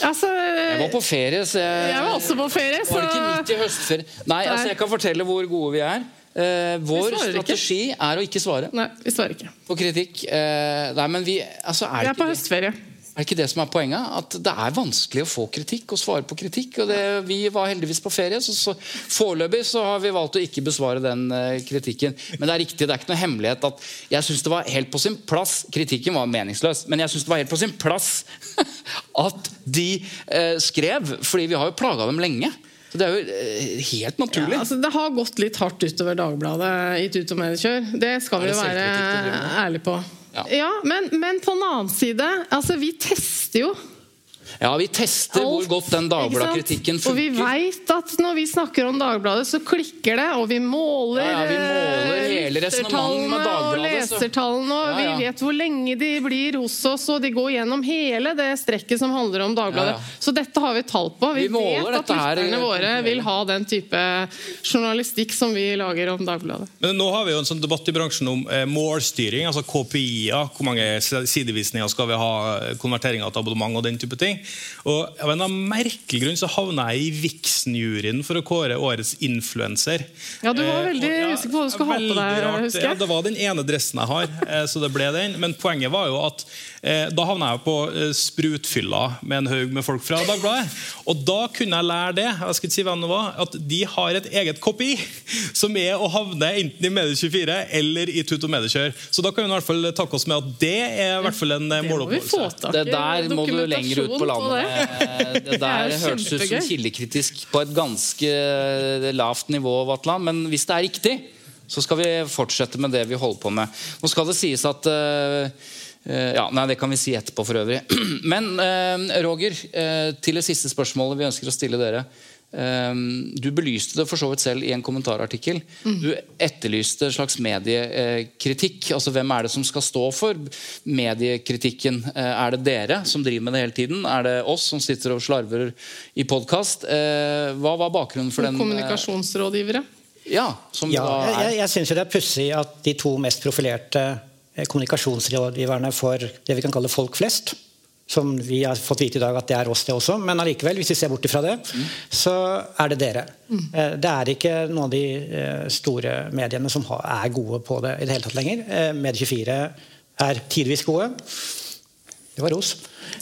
[SPEAKER 2] Altså,
[SPEAKER 1] Jeg var på ferie, så jeg,
[SPEAKER 2] jeg var også på ferie, så
[SPEAKER 1] Var det ikke midt i høstferie? Nei, altså jeg kan fortelle hvor gode vi er. Eh, vår
[SPEAKER 2] ikke.
[SPEAKER 1] strategi er å ikke svare
[SPEAKER 2] Nei, vi svarer ikke.
[SPEAKER 1] på kritikk. Eh, nei, men vi, altså, er,
[SPEAKER 2] Vi er på
[SPEAKER 1] ikke det,
[SPEAKER 2] høstferie.
[SPEAKER 1] Er det ikke det som er poenget? At det er vanskelig å få kritikk og svare på kritikk. Og det, vi var heldigvis på ferie, så, så foreløpig så har vi valgt å ikke besvare den uh, kritikken. Men det er riktig, det er ikke noe hemmelighet at jeg syns det var helt på sin plass Kritikken var meningsløs, men jeg syns det var helt på sin plass at de uh, skrev, fordi vi har jo plaga dem lenge. Så Det er jo eh, helt naturlig.
[SPEAKER 2] Ja, altså, det har gått litt hardt utover Dagbladet i Tut og medkjør. Det skal vi jo være ærlige på.
[SPEAKER 1] Ja.
[SPEAKER 2] Men, men på den annen side, altså vi tester jo.
[SPEAKER 1] Ja, vi tester hvor godt den? Dagbladet-kritikken
[SPEAKER 2] Og vi
[SPEAKER 1] veit
[SPEAKER 2] vet at når vi snakker om Dagbladet, så klikker det, og vi måler,
[SPEAKER 1] Ja, ja, vi måler
[SPEAKER 2] eh,
[SPEAKER 1] hele med
[SPEAKER 2] og lesertallene, og
[SPEAKER 1] Ja, ja.
[SPEAKER 2] vi vet hvor lenge de blir hos oss, og de går gjennom hele det strekket som handler om Dagbladet.
[SPEAKER 1] Ja, ja.
[SPEAKER 2] Så dette har vi tall på. Vi,
[SPEAKER 1] Vi måler
[SPEAKER 2] vet at lytterne våre vil ha den type journalistikk som vi lager om Dagbladet.
[SPEAKER 3] Men nå har vi jo en sånn debatt i bransjen om eh, målstyring, altså KPI-er. Hvor mange sidevisninger skal vi ha, eh, konverteringer til abonnement og den type ting. Og Av en eller annen merkelig grunn så havna jeg i Vixen-juryen for å kåre årets influenser.
[SPEAKER 2] Ja, du var
[SPEAKER 3] Eh,
[SPEAKER 2] veldig
[SPEAKER 3] og- ja,
[SPEAKER 2] usikker på hva du skulle ha på deg,
[SPEAKER 3] rart.
[SPEAKER 2] husker jeg.
[SPEAKER 3] Ja, det var den ene dressen jeg har, eh, så det ble den. Men poenget var jo at eh, da havna jeg på eh, sprutfylla med en haug med folk fra Dagbladet. Og da kunne jeg lære det, jeg skal ikke si hvem det var, at de har et eget kopi, som er å havne enten i Medie24 eller i Tut og Mediekjør. Så da kan vi i hvert fall takke oss med at det er i hvert fall en eh, måloppnåelse.
[SPEAKER 1] Det der må du lenger ut på
[SPEAKER 2] dokumentasjon
[SPEAKER 1] landet
[SPEAKER 2] det.
[SPEAKER 1] Det der
[SPEAKER 2] Det er
[SPEAKER 1] hørtes ut som kildekritisk på et ganske lavt nivå, Vatland. Men hvis det er riktig, så skal vi fortsette med det vi holder på med. Nå skal det sies at eh, eh, ja, nei, Det kan vi si etterpå, for øvrig. Men eh, Roger, eh, til det siste spørsmålet vi ønsker å stille dere. Eh, Du belyste det for så vidt selv i en kommentarartikkel. Du etterlyste en slags mediekritikk. Altså Hvem er det som skal stå for mediekritikken? Eh, Er det dere som driver med det hele tiden? Er det oss som sitter og slarver i podkast? Hva var bakgrunnen for den? eh,
[SPEAKER 2] Kommunikasjonsrådgivere.
[SPEAKER 1] Ja, som
[SPEAKER 4] Ja,
[SPEAKER 1] da
[SPEAKER 4] jeg,
[SPEAKER 1] er
[SPEAKER 4] jeg, jeg syns det er pussig at de to mest profilerte eh, kommunikasjonsrådgiverne for det vi kan kalle folk flest som vi har fått vite i dag at det er oss, det også. Men allikevel, hvis vi ser bort fra det, så er det dere. Mm. Det er ikke noen av de eh, store mediene som er gode på det i det hele tatt lenger. Eh, Medie24 er tidvis gode. Det var ros.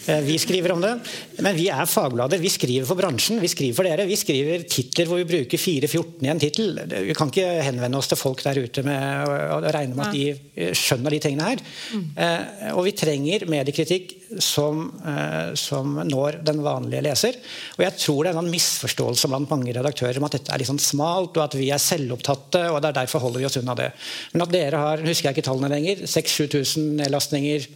[SPEAKER 4] Eh, Vi skriver om det. Men vi er fagblader. Vi skriver for bransjen. Vi skriver for dere. Vi skriver titler hvor vi bruker 4-14 i en tittel. Vi kan ikke henvende oss til folk der ute med å regne med at de eh, skjønner de tingene her. Eh, Og vi trenger mediekritikk som, eh, som når den vanlige leser. Og jeg tror det er en misforståelse blant mange redaktører om at dette er litt sånn smalt, og at vi er selvopptatte, og det er derfor holder vi oss unna det. Men at dere har, husker jeg ikke tallene lenger, 6000-7000 nedlastninger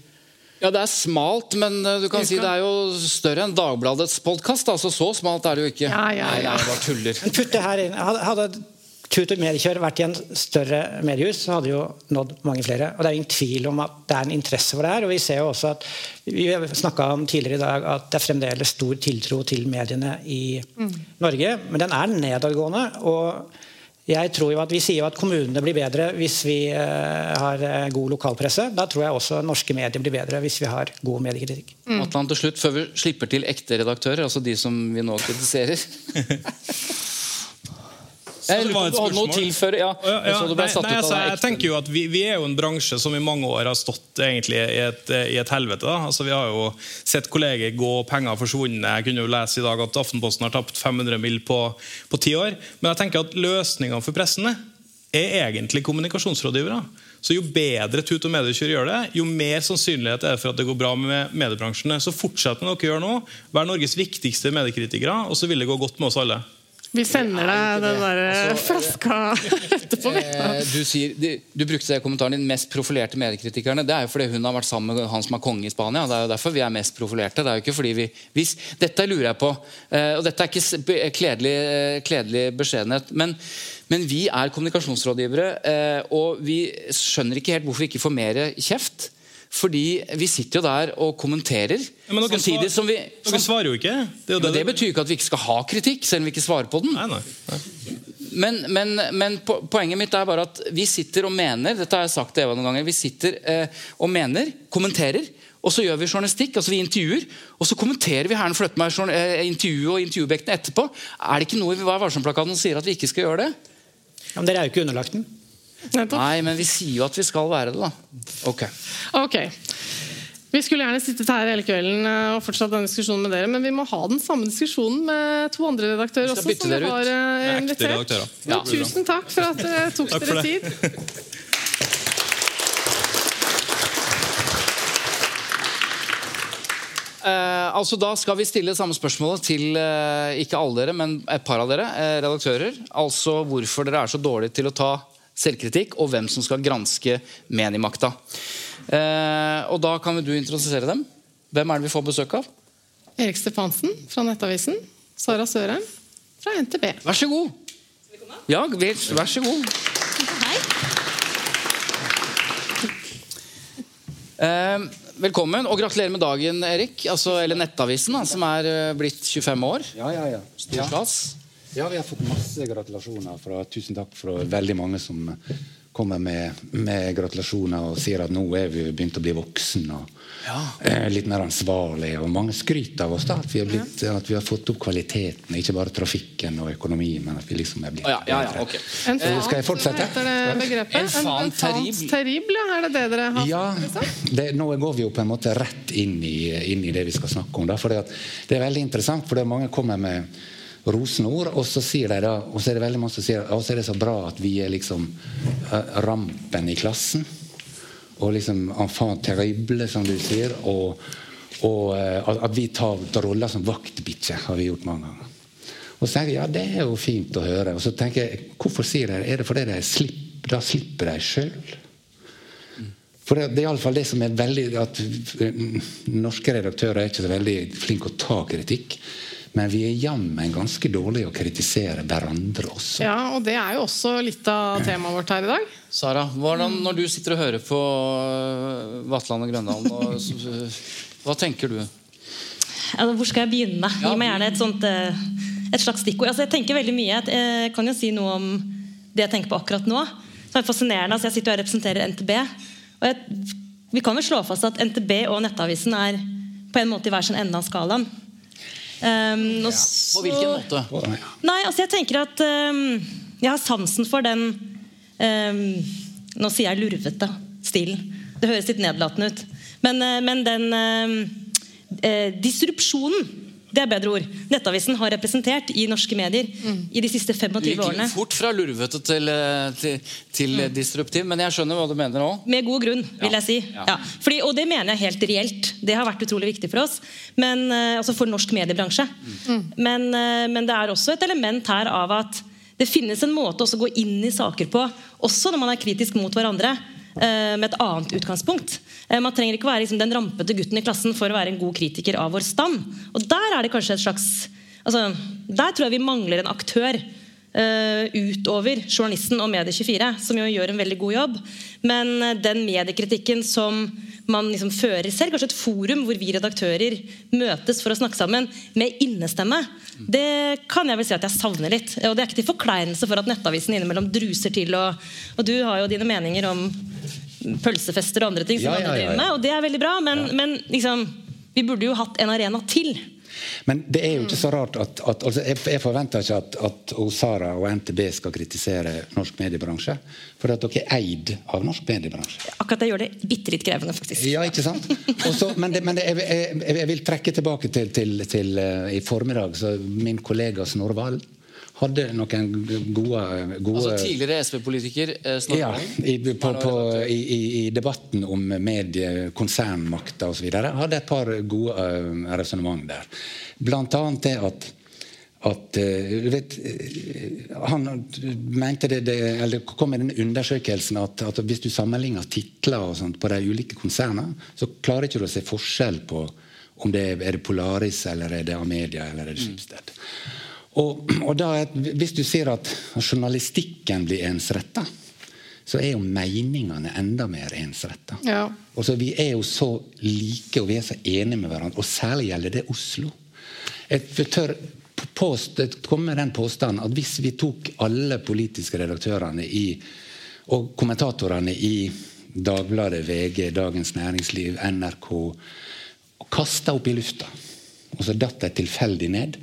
[SPEAKER 1] Ja, det er smalt, men eh, du kan si det er jo større enn Dagbladets podkast. Altså, så smalt er det jo ikke.
[SPEAKER 2] Ja, ja, ja.
[SPEAKER 1] nei, jeg bare tuller.
[SPEAKER 4] Putt det her inn. Hadde, Tut og Mediekjør vært i en større mediehus, så hadde jo nådd mange flere. Og Det er ingen tvil om at det er en interesse for det her. og Vi ser jo også at vi snakka om tidligere i dag at det er fremdeles stor tiltro til mediene i Norge. Men den er nedadgående. og jeg tror jo at Vi sier jo at kommunene blir bedre hvis vi eh, har eh, god lokalpresse. Da tror jeg også norske medier blir bedre hvis vi har god mediekritikk.
[SPEAKER 1] Atlan, til slutt, før vi slipper til ekte redaktører, altså de som vi nå kritiserer Jeg lurer på om du hadde noe tilføre? Ja,
[SPEAKER 3] Ja, ja,
[SPEAKER 1] så du ble
[SPEAKER 3] nei,
[SPEAKER 1] satt
[SPEAKER 3] nei,
[SPEAKER 1] ut
[SPEAKER 3] altså,
[SPEAKER 1] av det
[SPEAKER 3] jeg tenker jo at vi, vi er jo en bransje som i mange år har stått egentlig i et, i et helvete. Da. Altså, vi har jo sett kolleger gå penger forsvunnet. Jeg kunne jo lese i dag at Aftenposten har tapt 500 mill. på på ti år. Men jeg tenker at løsningene for pressene er egentlig kommunikasjonsrådgivere. Så Jo bedre Tut og Mediekjør gjør det, jo mer sannsynlighet er det for at det går bra med mediebransjene. Så fortsett med det dere gjør nå. Vær Norges viktigste mediekritikere, og så vil det gå godt med oss alle.
[SPEAKER 2] Vi sender deg den der
[SPEAKER 1] Altså,
[SPEAKER 2] flaska etterpå.
[SPEAKER 1] Eh, du, sier, du, brukte kommentaren din 'mest profilerte mediekritikerne'. Det er jo fordi hun har vært sammen med han som er konge i Spania. Det er jo derfor vi er mest profilerte. Det er jo ikke fordi vi hvis, Dette lurer jeg på, eh, og dette er ikke kledelig, eh, kledelig beskjedenhet. Men, men vi er kommunikasjonsrådgivere, eh, og vi skjønner ikke helt hvorfor vi ikke får mer kjeft. Fordi vi sitter jo der og kommenterer,
[SPEAKER 3] Ja, men dere,
[SPEAKER 1] samtidig
[SPEAKER 3] svar,
[SPEAKER 1] som vi
[SPEAKER 3] dere svarer jo ikke. Det er jo
[SPEAKER 1] det, det betyr ikke at vi ikke skal ha kritikk, selv om vi ikke svarer på den.
[SPEAKER 3] Nei, nei, nei.
[SPEAKER 1] Men, men, men poenget mitt er bare at vi sitter og mener Dette har jeg sagt til Eva noen ganger. Vi sitter eh, og mener, kommenterer, og så gjør vi journalistikk. altså Vi intervjuer, og så kommenterer vi Herren flytter meg eh, intervjuet og intervjuobjektene etterpå. Er det ikke noe i Vær varsom-plakaten som sier at vi ikke skal gjøre det?
[SPEAKER 4] Ja, men dere er jo ikke underlagt den.
[SPEAKER 2] Nettopp.
[SPEAKER 1] Nei, men vi sier jo at vi skal være det, da. Ok.
[SPEAKER 2] okay. Vi skulle gjerne sittet her hele kvelden eh, og fortsatt denne diskusjonen med dere, men vi må ha den samme diskusjonen med to andre redaktører også. som vi har eh, invitert. Ja. Tusen takk for at dere tok dere tid.
[SPEAKER 1] Eh, altså Da skal vi stille samme spørsmålet til eh, ikke alle dere, men et par av dere, eh, redaktører. Altså hvorfor dere er så dårlige til å ta selvkritikk, og hvem som skal granske mediemakta. Eh, og Da kan du introdusere dem. Hvem er det vi får besøk av?
[SPEAKER 2] Erik Stefansen fra Nettavisen. Sara Sørheim fra NTB.
[SPEAKER 1] Vær så god. Ja, vær så god. Eh, velkommen, og gratulerer med dagen, Erik. Altså, eller Nettavisen, da, som er eh, blitt 25 år.
[SPEAKER 7] Ja, ja, ja.
[SPEAKER 1] Storstas.
[SPEAKER 7] Ja, vi har fått masse gratulasjoner fra Tusen takk fra veldig mange som kommer med, med gratulasjoner og sier at nå er vi begynt å bli voksen og eh, litt mer ansvarlig. Og mange skryter av oss da, at vi, blitt, at vi har fått opp kvaliteten, ikke bare trafikken og økonomien, men at vi liksom er blitt
[SPEAKER 1] ja, ja, okay.
[SPEAKER 7] bedre.
[SPEAKER 2] En
[SPEAKER 7] Eh, skal jeg fortsette?
[SPEAKER 2] Heter det begrepet?
[SPEAKER 1] Enfant terrible.
[SPEAKER 2] terrible. Er det det dere har
[SPEAKER 7] Ja,
[SPEAKER 2] liksom?
[SPEAKER 7] det, nå går vi jo på en måte rett inn i, inn i det vi skal snakke om. Da, for det, det er veldig interessant, for det mange kommer med rosende ord, og så sier de da, og så er det veldig mange som sier og så er det så bra at vi er liksom eh, rampen i klassen. Og liksom enfant terrible, som du sier. Og, og eh, at vi tar, roller som vaktbikkje, har vi gjort mange ganger. Og så tenker jeg ja, det er jo fint å høre. Og så tenker jeg, hvorfor sier de det? Er det fordi de slipper, da slipper de sjøl? For det, det er iallfall det som er veldig at mm, Norske redaktører er ikke så veldig flinke å ta kritikk. Men vi er jammen ganske dårlige å kritisere hverandre også.
[SPEAKER 2] Ja, og det er jo også litt av temaet vårt her i dag.
[SPEAKER 1] Sara, hvordan, når du sitter og hører på øh, Vatland og Grøndalen, hva tenker du?
[SPEAKER 8] Altså, hvor skal jeg begynne? Gi meg gjerne et, sånt, eh, et slags stikkord. Altså, jeg tenker veldig mye. Jeg kan jo si noe om det jeg tenker på akkurat nå. Som er fascinerende. Altså, jeg sitter og representerer NTB. Og jeg, vi kan vel slå fast at NTB og Nettavisen er på en måte i hver sin ende av skalaen. Um, og
[SPEAKER 1] På hvilken måte?
[SPEAKER 8] Nei, altså jeg tenker at um, Jeg har sansen for den um, Nå sier jeg lurvete stilen. Det høres litt nedlatende ut. Men, eh, men den eh, disrupsjonen det er bedre ord. Nettavisen har representert i norske medier i de siste 25
[SPEAKER 1] Du gikk
[SPEAKER 8] årene.
[SPEAKER 1] fort fra lurvete til, til, til, mm. disruptiv, men jeg skjønner hva du mener nå.
[SPEAKER 8] Med god grunn, vil jeg si. Ja. Fordi, og det mener jeg helt reelt. Det har vært utrolig viktig for oss. Men, eh, altså for norsk mediebransje. Men, eh, men det er også et element her av at det finnes en måte også å gå inn i saker på, også når man er kritisk mot hverandre, eh, med et annet utgangspunkt. Eh, Man trenger ikke være liksom, den rampete gutten i klassen for å være en god kritiker av vår stand. Og der er det kanskje et slags altså, Der tror jeg vi mangler en aktør Uh, utover journalisten og Medie24, som jo gjør en veldig god jobb. Men eh, den mediekritikken som man liksom fører selv, kanskje et forum hvor vi redaktører møtes for å snakke sammen med innestemme, det kan jeg vel si at jeg savner litt. Og det er ikke til forkleinelse for at Nettavisen innimellom druser til, og, og du har jo dine meninger om pølsefester og andre ting som
[SPEAKER 7] Ja, ja, ja,
[SPEAKER 8] med, og det er veldig bra, men, men liksom, vi burde jo hatt en arena til.
[SPEAKER 7] Men det er jo ikke så rart at, at altså jeg, jeg forventer ikke at, at Sara og NTB skal kritisere norsk mediebransje. For at dere er eid av norsk mediebransje.
[SPEAKER 8] Akkurat det gjør det bitte litt krevende, faktisk.
[SPEAKER 7] Ja, ikke sant? Også, men det, men det, jeg, jeg, jeg vil trekke tilbake til, til, til uh, i formiddag. Så min kollega Snorre Valen hadde noen gode, gode
[SPEAKER 1] Altså Tidligere SV-politiker eh, Snorre
[SPEAKER 7] ja, i, på, på, i, i, I debatten om mediekonsernmakta osv. hadde et par gode uh, resonnement der. Blant annet det at, at eh, du vet, eh, Han mente det, det eller kom med den undersøkelsen at, at hvis du sammenligner titler og sånt på de ulike konsernene, så klarer ikke du å se forskjell på om det er, er det Polaris eller er det Amedia eller er det Schibsted. Og, og da, Hvis du sier at journalistikken blir ensretta, så er jo meningene enda mer ensretta.
[SPEAKER 2] Ja.
[SPEAKER 7] Vi er jo så like og vi er så enige med hverandre, og særlig gjelder det Oslo. Jeg tør påst, komme med den påstanden at hvis vi tok alle politiske redaktørene i, og kommentatorene i Dagbladet, VG, Dagens Næringsliv, NRK og kasta opp i lufta, og så datt de tilfeldig ned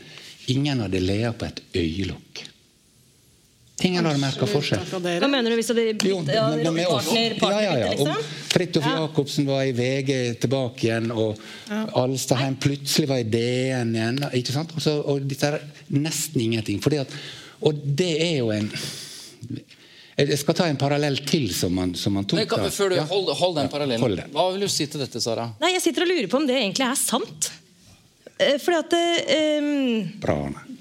[SPEAKER 7] Ingen hadde lea på et øyelokk. Ingen hadde merka forskjell.
[SPEAKER 8] Hva mener du hvis det hadde
[SPEAKER 7] Jo,
[SPEAKER 8] blitt ja,
[SPEAKER 7] men- men med
[SPEAKER 8] partner,
[SPEAKER 7] Ja, ja, ja.
[SPEAKER 8] partner, liksom?
[SPEAKER 7] Fridtjof
[SPEAKER 8] Ja.
[SPEAKER 7] Jacobsen var i VG tilbake igjen, og Alstadheim plutselig var i DN igjen. ikke sant? Og, så, og dette er nesten ingenting. Fordi at, og det er jo en Jeg skal ta en parallell til som man, som man tok.
[SPEAKER 1] Men kan, før du,
[SPEAKER 7] Ja.
[SPEAKER 1] hold, hold den parallellen.
[SPEAKER 7] Hold den.
[SPEAKER 1] Hva vil du si til dette, Sara?
[SPEAKER 8] Nei, Jeg sitter og lurer på om det egentlig er sant. Eh, Fordi at um,
[SPEAKER 7] Bra, Arne.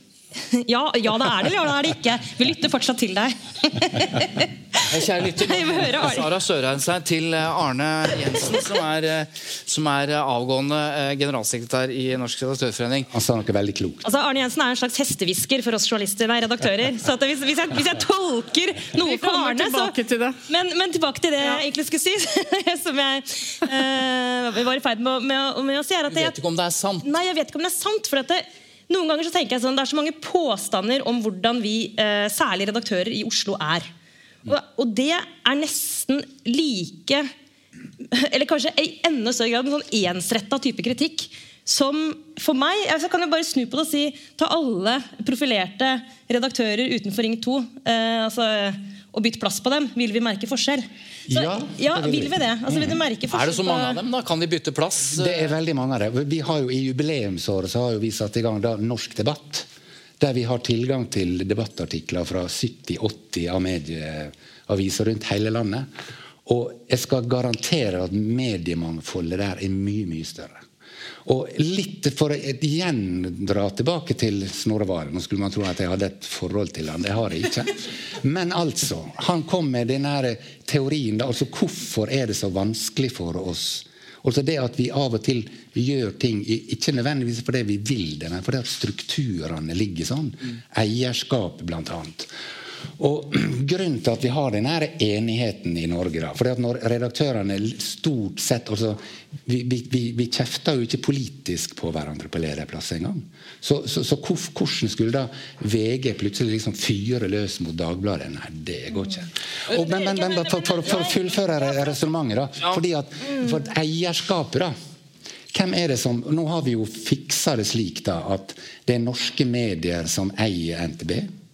[SPEAKER 8] Ja, ja, det er det, eller ja, det er det ikke. Vi lytter fortsatt til deg.
[SPEAKER 1] Kjære lytter,
[SPEAKER 8] Jeg.
[SPEAKER 1] Sara Sørheim til eh, Arne Jensen, som er, eh, som er eh, avgående generalsekretær i Norsk redaktørforening.
[SPEAKER 7] Han sa noe veldig klokt.
[SPEAKER 8] Altså, Arne Jensen er en slags hestehvisker for oss journalister, nei, redaktører. Så at hvis, hvis, jeg, hvis jeg tolker noe for Arne så,
[SPEAKER 2] til det.
[SPEAKER 8] Men, men tilbake til det jeg egentlig skulle si, som jeg eh, var i ferd med, med, med å si. er at
[SPEAKER 1] Du
[SPEAKER 8] jeg,
[SPEAKER 1] vet ikke om det er sant.
[SPEAKER 8] Nei, jeg vet ikke om det er sant. For at det, noen ganger så tenker jeg sånn, Det er så mange påstander om hvordan vi, eh, særlig redaktører i Oslo, er. Og, og det er nesten like Eller kanskje i enda større grad en sånn ensretta type kritikk. Som for meg altså kan jeg bare snu på det og si ta alle profilerte redaktører utenfor Ring 2 eh, altså, og bytte plass på dem. Vil vi merke forskjell? Så,
[SPEAKER 7] Ja,
[SPEAKER 8] ja,
[SPEAKER 7] det vil
[SPEAKER 8] vil
[SPEAKER 7] vi.
[SPEAKER 8] vi det? Altså, vil du merke forskjell
[SPEAKER 1] Er det så mange av dem? da? Kan de bytte plass?
[SPEAKER 7] Det er veldig mange av dem. Vi har jo I jubileumsåret så har jo vi satt i gang da Norsk debatt. Der vi har tilgang til debattartikler fra 70-80 av medieaviser rundt hele landet. Og jeg skal garantere at mediemangfoldet der er mye, mye større. Og litt For å igjen dra tilbake til Snorre Valen Nå skulle man tro at jeg hadde et forhold til han, det har jeg ikke. Men altså, han kom med denne teorien. Da, altså Hvorfor er det så vanskelig for oss Altså det at vi av og til gjør ting ikke nødvendigvis fordi vi vil det, men fordi strukturene ligger sånn. Eierskap, blant annet. Og Grunnen til at vi har denne enigheten i Norge da, fordi at Når redaktørene stort sett altså, Vi, vi, vi, vi kjefter jo ikke politisk på hverandre på lederplass engang. Så, så, så hvordan skulle da VG plutselig liksom fyre løs mot Dagbladet? Nei, det går ikke. Og, men, men, men for, for, for å fullføre re- resonnementet, fordi at for eierskapet, da hvem er det som, Nå har vi jo fiksa det slik da, at det er norske medier som eier NTB,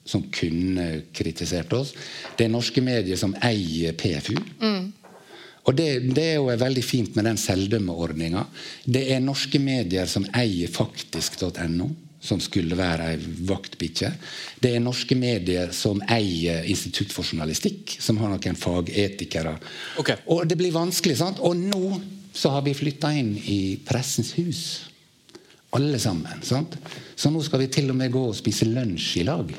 [SPEAKER 7] som kunne kritisert oss. Det er norske medier som eier PFU. Og det, det er jo veldig fint med den selvdømmeordninga. Det er norske medier som eier faktisk.no, som skulle være ei vaktbikkje. Det er norske medier som eier Institutt for journalistikk, som har noen fagetikere. Og det blir vanskelig, sant? Og nå så har vi flytta inn i Pressens hus. Alle sammen. sant? Så nå skal vi til og med gå og spise lunsj i lag.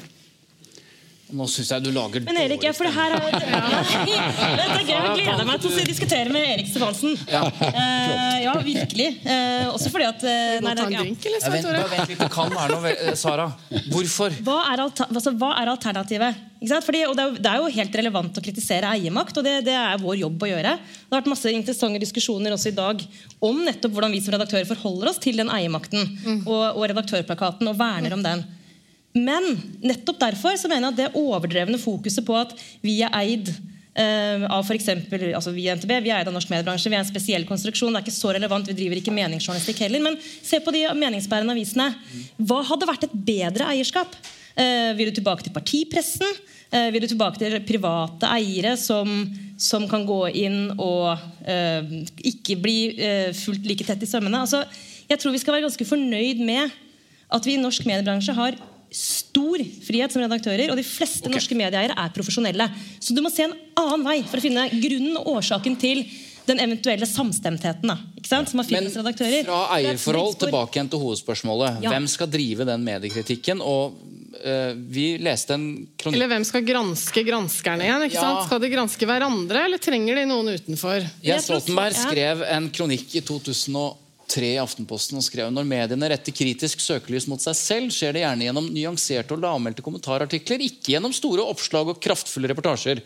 [SPEAKER 1] Nå syns jeg du lager
[SPEAKER 8] Men Erik, ja, for det her er Dette er gøy. Jeg gleder meg til å diskutere med Erik Stefansen.
[SPEAKER 1] Ja.
[SPEAKER 8] uh, ja, virkelig. Uh, også fordi at uh, nei, det- ja.
[SPEAKER 1] Nei, vent, bare vent litt, det kan være noe Sara. Hvorfor?
[SPEAKER 8] Hva er, alter, altså, hva er alternativet? Ikke sant? Fordi, og det, er, jo- det er jo helt relevant å kritisere eiermakt, og det, det er vår jobb å gjøre. Det har vært masse interessante diskusjoner også i dag om nettopp hvordan vi som redaktører forholder oss til den eiermakten og, og redaktørplakaten og verner om den. Men nettopp derfor så mener jeg at det overdrevne fokuset på at vi er eid eh, av for eksempel, altså vi i NTB, vi er eid av norsk mediebransje, vi er en spesiell konstruksjon. Det er ikke så relevant, vi driver ikke meningsjournalistikk heller. Men se på de meningsbærende avisene. Hva hadde vært et bedre eierskap? Eh, vil du tilbake til partipressen? Eh, vil du tilbake til private eiere som, som kan gå inn og eh, ikke bli eh, fullt like tett i sømmene? Altså, jeg tror vi skal være ganske fornøyd med at vi i norsk mediebransje har stor frihet som redaktører, og de fleste norske medieeiere er profesjonelle. Så du må se en annen vei for å finne grunnen og årsaken til den eventuelle samstemtheten da, ikke sant? som har
[SPEAKER 1] Men
[SPEAKER 8] redaktører.
[SPEAKER 1] fra
[SPEAKER 8] er
[SPEAKER 1] eierforhold tilbake igjen til hovedspørsmålet.
[SPEAKER 8] Ja.
[SPEAKER 1] Hvem skal drive den mediekritikken? Og eh, Vi leste en kronikk
[SPEAKER 2] Eller hvem skal granske granskerne igjen? ikke
[SPEAKER 1] Ja.
[SPEAKER 2] sant? Skal de granske hverandre, eller trenger de noen utenfor?
[SPEAKER 1] Jens Stoltenberg skrev en kronikk i 2003 i Aftenposten og skrev når mediene retter kritisk søkelys mot seg selv, skjer det gjerne gjennom nyanserte og lavmælte kommentarartikler, ikke gjennom store oppslag og kraftfulle reportasjer.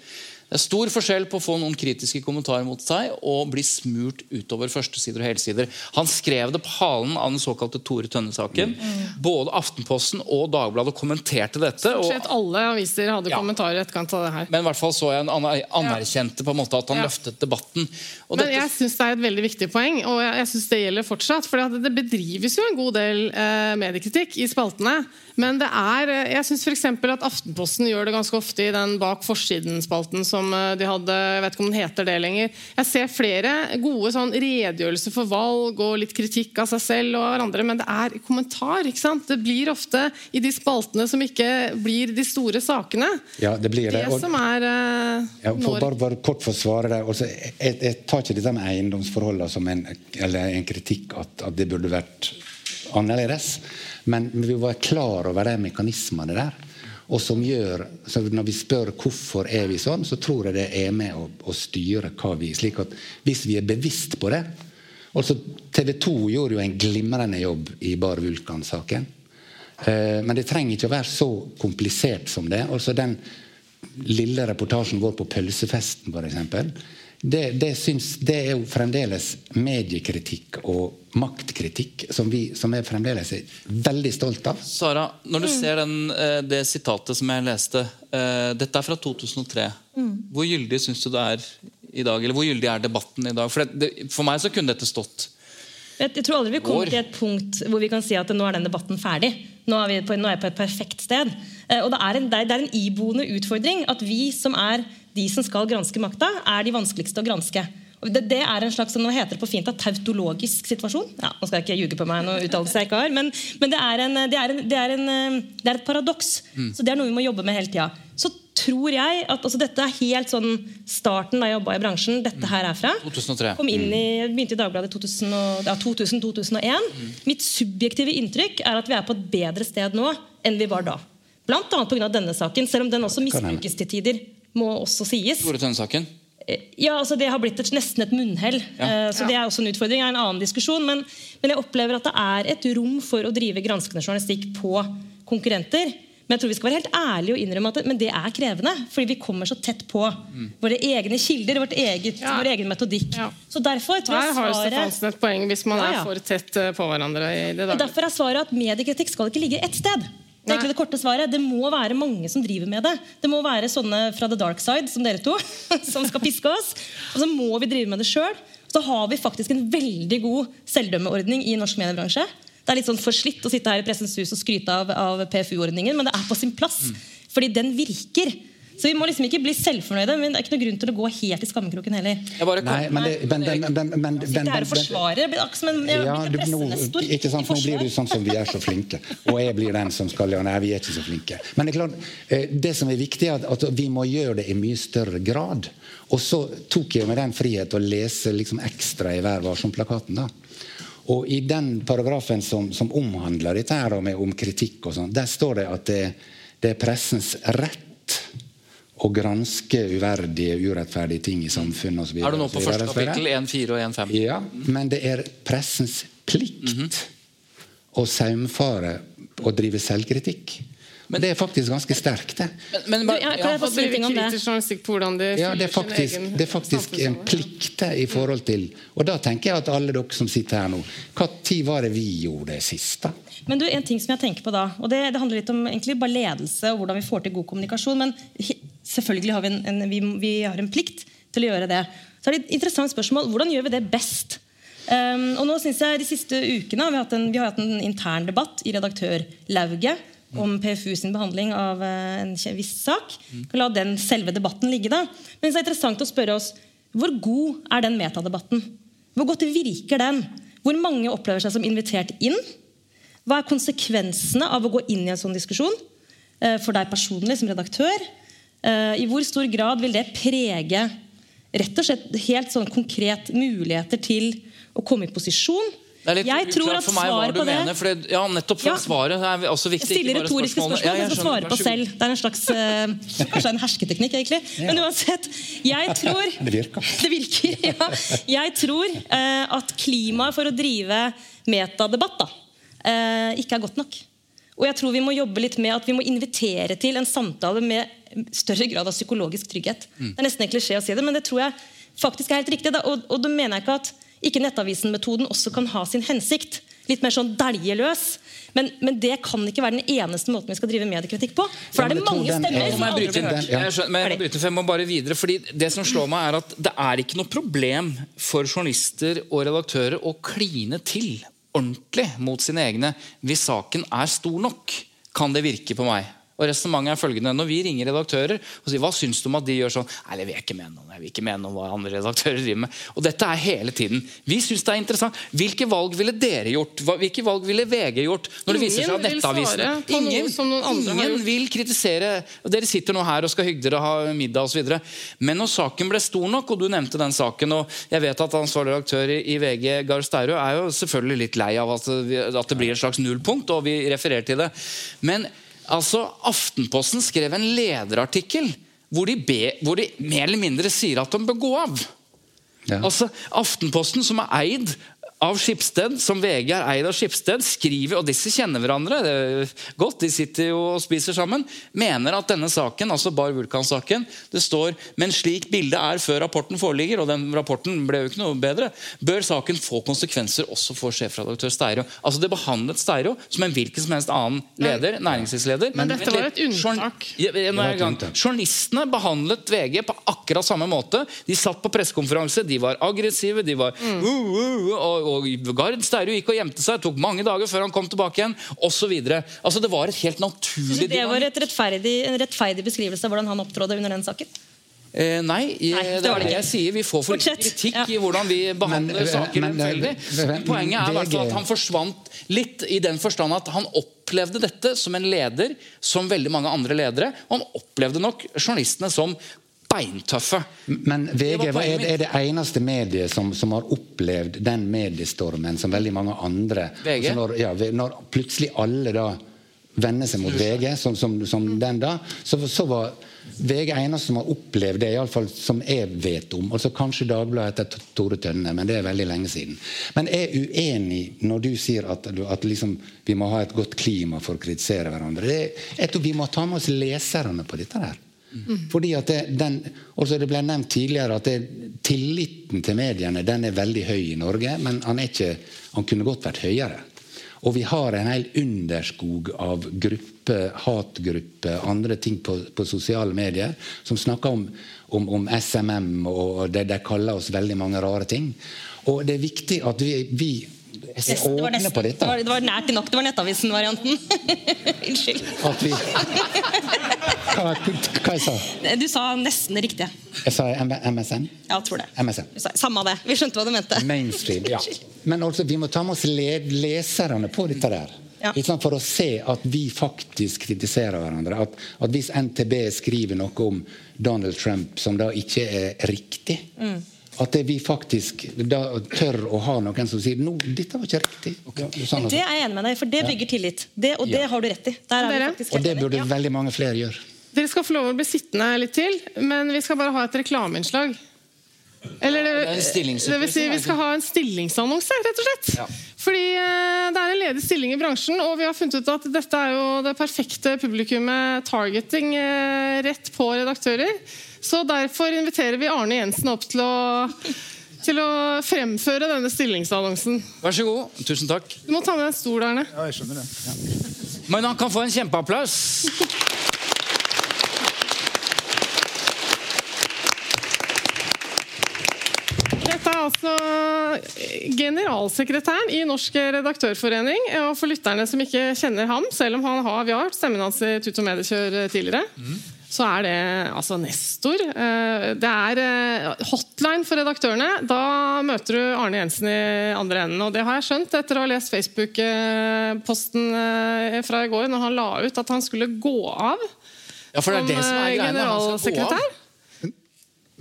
[SPEAKER 1] Det er stor forskjell på å få noen kritiske kommentarer mot seg og bli smurt utover førstesider og helsider. Han skrev det på halen av den såkalte Tore Tønne-saken. Både Aftenposten og Dagbladet kommenterte dette.
[SPEAKER 2] Stort sett alle aviser hadde kommentarer i etterkant av det her.
[SPEAKER 1] men i hvert fall så jeg en anerkjente på en måte at han
[SPEAKER 2] Ja.
[SPEAKER 1] løftet debatten. Og
[SPEAKER 2] Men
[SPEAKER 1] dette-
[SPEAKER 2] jeg syns det er et veldig viktig poeng, og jeg, syns det gjelder fortsatt. For det bedrives jo en god del eh, mediekritikk i spaltene. Men det er, eh, jeg syns f.eks. at Aftenposten gjør det ganske ofte i den bak forsiden-spalten som eh, de hadde. Jeg vet ikke om den heter det lenger. Jeg ser flere gode sånn redegjørelser for valg og litt kritikk av seg selv og hverandre, men det er kommentar. ikke sant? Det blir ofte i de spaltene som ikke blir de store sakene.
[SPEAKER 7] Ja, det blir det.
[SPEAKER 2] Det som er eh,
[SPEAKER 7] Ja, for bare, bare kort for å svare deg. Altså, jeg, jeg tar ikke dette med eiendomsforholdene som en, eller en kritikk at, at det burde vært annerledes. Men vi var klar over de mekanismene der. Og som gjør, så Når vi spør hvorfor er vi sånn, så tror jeg det er med å, å styre hva vi slik at Hvis vi er bevisst på det altså TV 2 gjorde jo en glimrende jobb i Bar Vulkan-saken. Eh, men det trenger ikke å være så komplisert som det. Altså Den lille reportasjen vår på pølsefesten, f.eks. Det, det, syns, det er jo fremdeles mediekritikk og maktkritikk som vi som er fremdeles er veldig stolt av.
[SPEAKER 1] Sara, når du ser den, eh, det sitatet som jeg leste eh, Dette er fra 2003.
[SPEAKER 8] Mm.
[SPEAKER 1] Hvor gyldig syns du det er i dag? Eller hvor gyldig er debatten i dag? For, det, det, for meg så kunne dette stått
[SPEAKER 8] Jeg, jeg tror aldri vi kommer til et punkt hvor vi kan si at nå er den debatten ferdig. Nå er vi på, nå er jeg på et perfekt sted. Eh, og det er, en, det er en iboende utfordring at vi som er de som skal granske makta, er de vanskeligste å granske. Det, det er en slags nå heter det på fint, tautologisk situasjon. Ja, nå skal jeg ikke ljuge på meg noe uttalelse jeg ikke har, men, men det, er en, det, er en, det, er en, det er et paradoks.
[SPEAKER 1] Mm.
[SPEAKER 8] Så det er noe vi må jobbe med hele tida. Så tror jeg at altså, Dette er helt sånn starten da jeg jobba i bransjen. Dette her er fra.
[SPEAKER 1] 2003.
[SPEAKER 8] Kom inn i, begynte i Dagbladet i 2000 og- ja, 2000-2001. Mitt subjektive inntrykk er at vi er på et bedre sted nå enn vi var da. Annet pga. denne saken, selv om den også misbrukes til tider. Må også sies.
[SPEAKER 1] Tore Tønne-saken.
[SPEAKER 8] Ja, altså Det har blitt et, nesten et munnhell.
[SPEAKER 1] Ja.
[SPEAKER 8] Eh, så Det er også en utfordring. Det er en annen diskusjon. Men, men jeg opplever at det er et rom for å drive granskende journalistikk på konkurrenter. Men jeg tror vi skal være helt ærlige og innrømme at det, men det er krevende. Fordi vi kommer så tett på våre egne kilder, vårt eget, vår egen metodikk. Så derfor tror
[SPEAKER 2] Der
[SPEAKER 8] jeg
[SPEAKER 2] har
[SPEAKER 8] svaret
[SPEAKER 2] Stefansen et poeng hvis man
[SPEAKER 8] Ja,
[SPEAKER 2] er for tett eh, på hverandre. i det daglige.
[SPEAKER 8] Derfor er svaret at mediekritikk skal ikke ligge ett sted. Det er egentlig det korte svaret. Det må være mange som driver med det. Det må være sånne fra the dark side som dere to, som skal piske oss. Og så må vi drive med det sjøl. Så har vi faktisk en veldig god selvdømmeordning i norsk mediebransje. Det er litt sånn forslitt å sitte her i Pressens Hus og skryte av, av PFU-ordningen, men det er på sin plass. Fordi den virker. Så vi må liksom ikke bli selvfornøyde, men det er ikke noe grunn til å gå helt i skammekroken heller.
[SPEAKER 7] Nei, men det, men, men, men, men,
[SPEAKER 8] her og
[SPEAKER 7] men-
[SPEAKER 8] forsvare blir som en jeg
[SPEAKER 7] Ja,
[SPEAKER 8] blir
[SPEAKER 7] du, nå,
[SPEAKER 8] pressenestor
[SPEAKER 7] ikke sant, for nå blir du sånn som vi er så flinke. Og jeg blir den som skal gjøre Nei, vi er ikke så flinke. Men det er klart, eh, det som er viktig, er at vi må gjøre det i mye større grad. Og så tok jeg med den frihet å lese liksom ekstra i Vær varsom-plakaten. da. Og i den paragrafen som, som omhandler dette her om kritikk og sånn, der står det at det, det er pressens rett å granske uverdige, urettferdige ting i samfunnet osv.
[SPEAKER 1] Er du nå på første kapittel 1.4 og 1.5?
[SPEAKER 7] Ja, men det er pressens plikt å saumfare og drive selvkritikk. Men det er faktisk ganske sterkt, det.
[SPEAKER 1] Men,
[SPEAKER 8] Du, ja, kan jeg få si ting om det?
[SPEAKER 7] Ja, det er faktisk, det er faktisk en plikt det, i forhold til Og da tenker jeg at alle dere som sitter her nå Når var det vi gjorde det sist, da?
[SPEAKER 8] Men du, en ting som jeg tenker på da, og det, det handler litt om egentlig bare ledelse og hvordan vi får til god kommunikasjon, men selvfølgelig har vi en, en, vi, vi har en plikt til å gjøre det. Så er det et interessant spørsmål. Hvordan gjør vi det best? Um, og nå synes jeg De siste ukene har vi hatt en, vi har hatt en intern debatt i redaktørlauget om PFU sin behandling av eh, en viss sak. Kan la den selve debatten ligge. da. Men det er interessant å spørre oss hvor god er den metadebatten? Hvor godt virker den? Hvor mange opplever seg som invitert inn? Hva er konsekvensene av å gå inn i en sånn diskusjon eh, for deg personlig som redaktør? Eh, I hvor stor grad vil det prege rett og slett helt sånn konkret muligheter til å komme i posisjon.
[SPEAKER 1] Det er litt
[SPEAKER 8] Jeg tror
[SPEAKER 1] uklart
[SPEAKER 8] at
[SPEAKER 1] for meg hva
[SPEAKER 8] svaret
[SPEAKER 1] du
[SPEAKER 8] på det
[SPEAKER 1] mener. For det, ja, nettopp for
[SPEAKER 8] Ja.
[SPEAKER 1] svaret er også viktig.
[SPEAKER 8] Jeg stiller retoriske spørsmål
[SPEAKER 1] Ja, jeg
[SPEAKER 8] jeg skal svare på selv. Det er en slags, uh, kanskje en hersketeknikk, egentlig. Men uansett, jeg tror
[SPEAKER 7] Det virker.
[SPEAKER 8] Det virker, ja. Jeg tror uh, at klimaet for å drive metadebatt da, ikke er godt nok. Og jeg tror vi må jobbe litt med at vi må invitere til en samtale med større grad av psykologisk trygghet.
[SPEAKER 9] Mm.
[SPEAKER 8] Det er nesten en klisjé å si det, men det tror jeg faktisk er helt riktig. Da. Og, og da mener jeg ikke at ikke Nettavisen-metoden også kan ha sin hensikt. Litt mer sånn dælje. Men, men det kan ikke være den eneste måten vi skal drive mediekritikk på. For da er det mange stemmer
[SPEAKER 1] ja,
[SPEAKER 8] som aldri blir hørt.
[SPEAKER 1] Jeg skjønner, men jeg må bryte, for jeg må bare videre, fordi Det som slår meg, er at det er ikke noe problem for journalister og redaktører å kline til ordentlig mot sine egne hvis saken er stor nok. Kan det virke på meg? Og Resonnementet er følgende. Når vi ringer redaktører og sier hva syns du om at de gjør sånn Nei, det vil jeg ikke mene noe. Jeg vil ikke mene noe hva andre redaktører driver med. Og dette er hele tiden. Vi syns det er interessant. Hvilke valg ville dere gjort? Hvilke valg ville VG gjort? Når det viser seg at
[SPEAKER 2] Ingen vil svare
[SPEAKER 1] Nettavisen
[SPEAKER 2] på noe som noen andre
[SPEAKER 1] ingen
[SPEAKER 2] gjort.
[SPEAKER 1] vil kritisere Dere sitter nå her og skal hygge dere og ha middag osv. Men når saken ble stor nok, og du nevnte den saken, og jeg vet at ansvarlig redaktør i VG, Gahr Stære, er jo selvfølgelig litt lei av at det, at det blir et slags nullpunkt, og vi refererer til det. Men altså, Aftenposten skrev en lederartikkel hvor de, be, hvor de mer eller mindre sier at de bør gå av. Altså, Aftenposten, som er eid av Skipsted, som VG er eid av Skipsted, skriver, og disse kjenner hverandre det er godt, de sitter jo og spiser sammen, mener at denne saken, altså Bar Vulkan-saken, det står men slik bildet er før rapporten foreligger, og den rapporten ble jo ikke noe bedre, bør saken få konsekvenser også for sjefredaktør Steiro. Altså Det behandlet Steiro som en hvilken som helst annen leder, næringslivsleder.
[SPEAKER 2] Men dette var et unntak.
[SPEAKER 1] Journalistene behandlet VG på akkurat samme måte. De satt på pressekonferanse, de var aggressive, de var
[SPEAKER 2] Mm.
[SPEAKER 1] uh, uh, og, og Gard Steiro gikk og gjemte seg, tok mange dager før han kom tilbake igjen, osv. Altså, det var et helt naturlig
[SPEAKER 8] det var et rettferdig, en rettferdig beskrivelse av hvordan han opptrådde under den saken?
[SPEAKER 1] Eh, nei,
[SPEAKER 8] Nei, det
[SPEAKER 1] det
[SPEAKER 8] var
[SPEAKER 1] er
[SPEAKER 8] det
[SPEAKER 1] det
[SPEAKER 8] ikke.
[SPEAKER 1] jeg sier. Vi får for lite
[SPEAKER 8] Fortsett.
[SPEAKER 1] kritikk i hvordan vi behandler
[SPEAKER 7] Men,
[SPEAKER 1] saker
[SPEAKER 7] men, men,
[SPEAKER 1] Men Poenget er
[SPEAKER 7] VG
[SPEAKER 1] at han forsvant litt i den forstand at han opplevde dette som en leder, som veldig mange andre ledere. Og han opplevde nok journalistene som beintøffe.
[SPEAKER 7] Men VG hva er, er det eneste mediet som, som har opplevd den mediestormen som veldig mange andre
[SPEAKER 1] VG?
[SPEAKER 7] Når, ja, når plutselig alle da vender seg mot VG, som, som, som den da, så, så var VG eneste som har opplevd det, i alle fall som jeg vet om. Altså Kanskje Dagbladet etter Tore Tønne, men det er veldig lenge siden. Men jeg er uenig når du sier at, at liksom, vi må ha et godt klima for å kritisere hverandre. Det, jeg tror vi må ta med oss leserne på dette her. Fordi at det, den, også det ble nevnt tidligere at det, Tilliten til mediene den er veldig høy i Norge, men han, er ikke, han kunne godt vært høyere. Og vi har en hel underskog av grupper, hatgrupper, andre ting på, på sosiale medier som snakker om, om, om SMM, og de kaller oss veldig mange rare ting. Og det er viktig at vi, vi
[SPEAKER 8] Det var, nesten,
[SPEAKER 7] på
[SPEAKER 8] det, var, det var nært nok. Det var Nettavisen-varianten. Unnskyld.
[SPEAKER 7] At vi, hva, hva jeg sa
[SPEAKER 8] Du sa nesten det riktige.
[SPEAKER 7] jeg? sa MSN?
[SPEAKER 8] Ja, tror det.
[SPEAKER 7] MSN.
[SPEAKER 8] Samme det. Vi skjønte hva du mente.
[SPEAKER 7] Mainstream, ja. Men altså, vi må ta med oss le leserne på dette der.
[SPEAKER 8] Ja.
[SPEAKER 7] For å se at vi faktisk kritiserer hverandre. At, at hvis NTB skriver noe om Donald Trump som da ikke er riktig
[SPEAKER 8] Mm.
[SPEAKER 7] At vi faktisk da tør å ha noen som sier no, dette var ikke riktig. Sånn,
[SPEAKER 8] Det er jeg enig med deg for det bygger tillit. Det, og det
[SPEAKER 7] Ja.
[SPEAKER 8] har du rett i. Er
[SPEAKER 7] og det
[SPEAKER 8] burde
[SPEAKER 7] burde veldig mange flere gjøre.
[SPEAKER 2] Dere skal få lov å bli sittende litt til, men vi skal bare ha et reklameinnslag. Eller det,
[SPEAKER 1] det
[SPEAKER 2] vil si, vi skal ha en stillingsannonse, rett og slett. Fordi eh, det er en ledig stilling i bransjen, og vi har funnet ut at dette er jo det perfekte publikummet targeting eh, rett på redaktører. Så derfor inviterer vi Arne Jensen opp til å, til å fremføre denne stillingsannonsen.
[SPEAKER 1] Vær så god. Tusen takk.
[SPEAKER 2] Du må ta med deg en stol, Arne.
[SPEAKER 6] Ja, jeg skjønner det.
[SPEAKER 1] Men han kan få en kjempeapplaus.
[SPEAKER 2] Dette er altså generalsekretæren i Norsk redaktørforening. Og for lytterne som ikke kjenner ham, selv om han har, vi har hørt stemmen hans i Tut og Mediekjør tidligere, så er det altså nestor. Eh, Det er eh, hotline for redaktørene. Da møter du Arne Jensen i andre enden. Og det har jeg skjønt etter å ha lest Facebook-posten eh, fra i går, når han la ut at han skulle gå av
[SPEAKER 1] Ja, for det er det som er
[SPEAKER 2] som,
[SPEAKER 1] han skal gå av.
[SPEAKER 2] generalsekretær.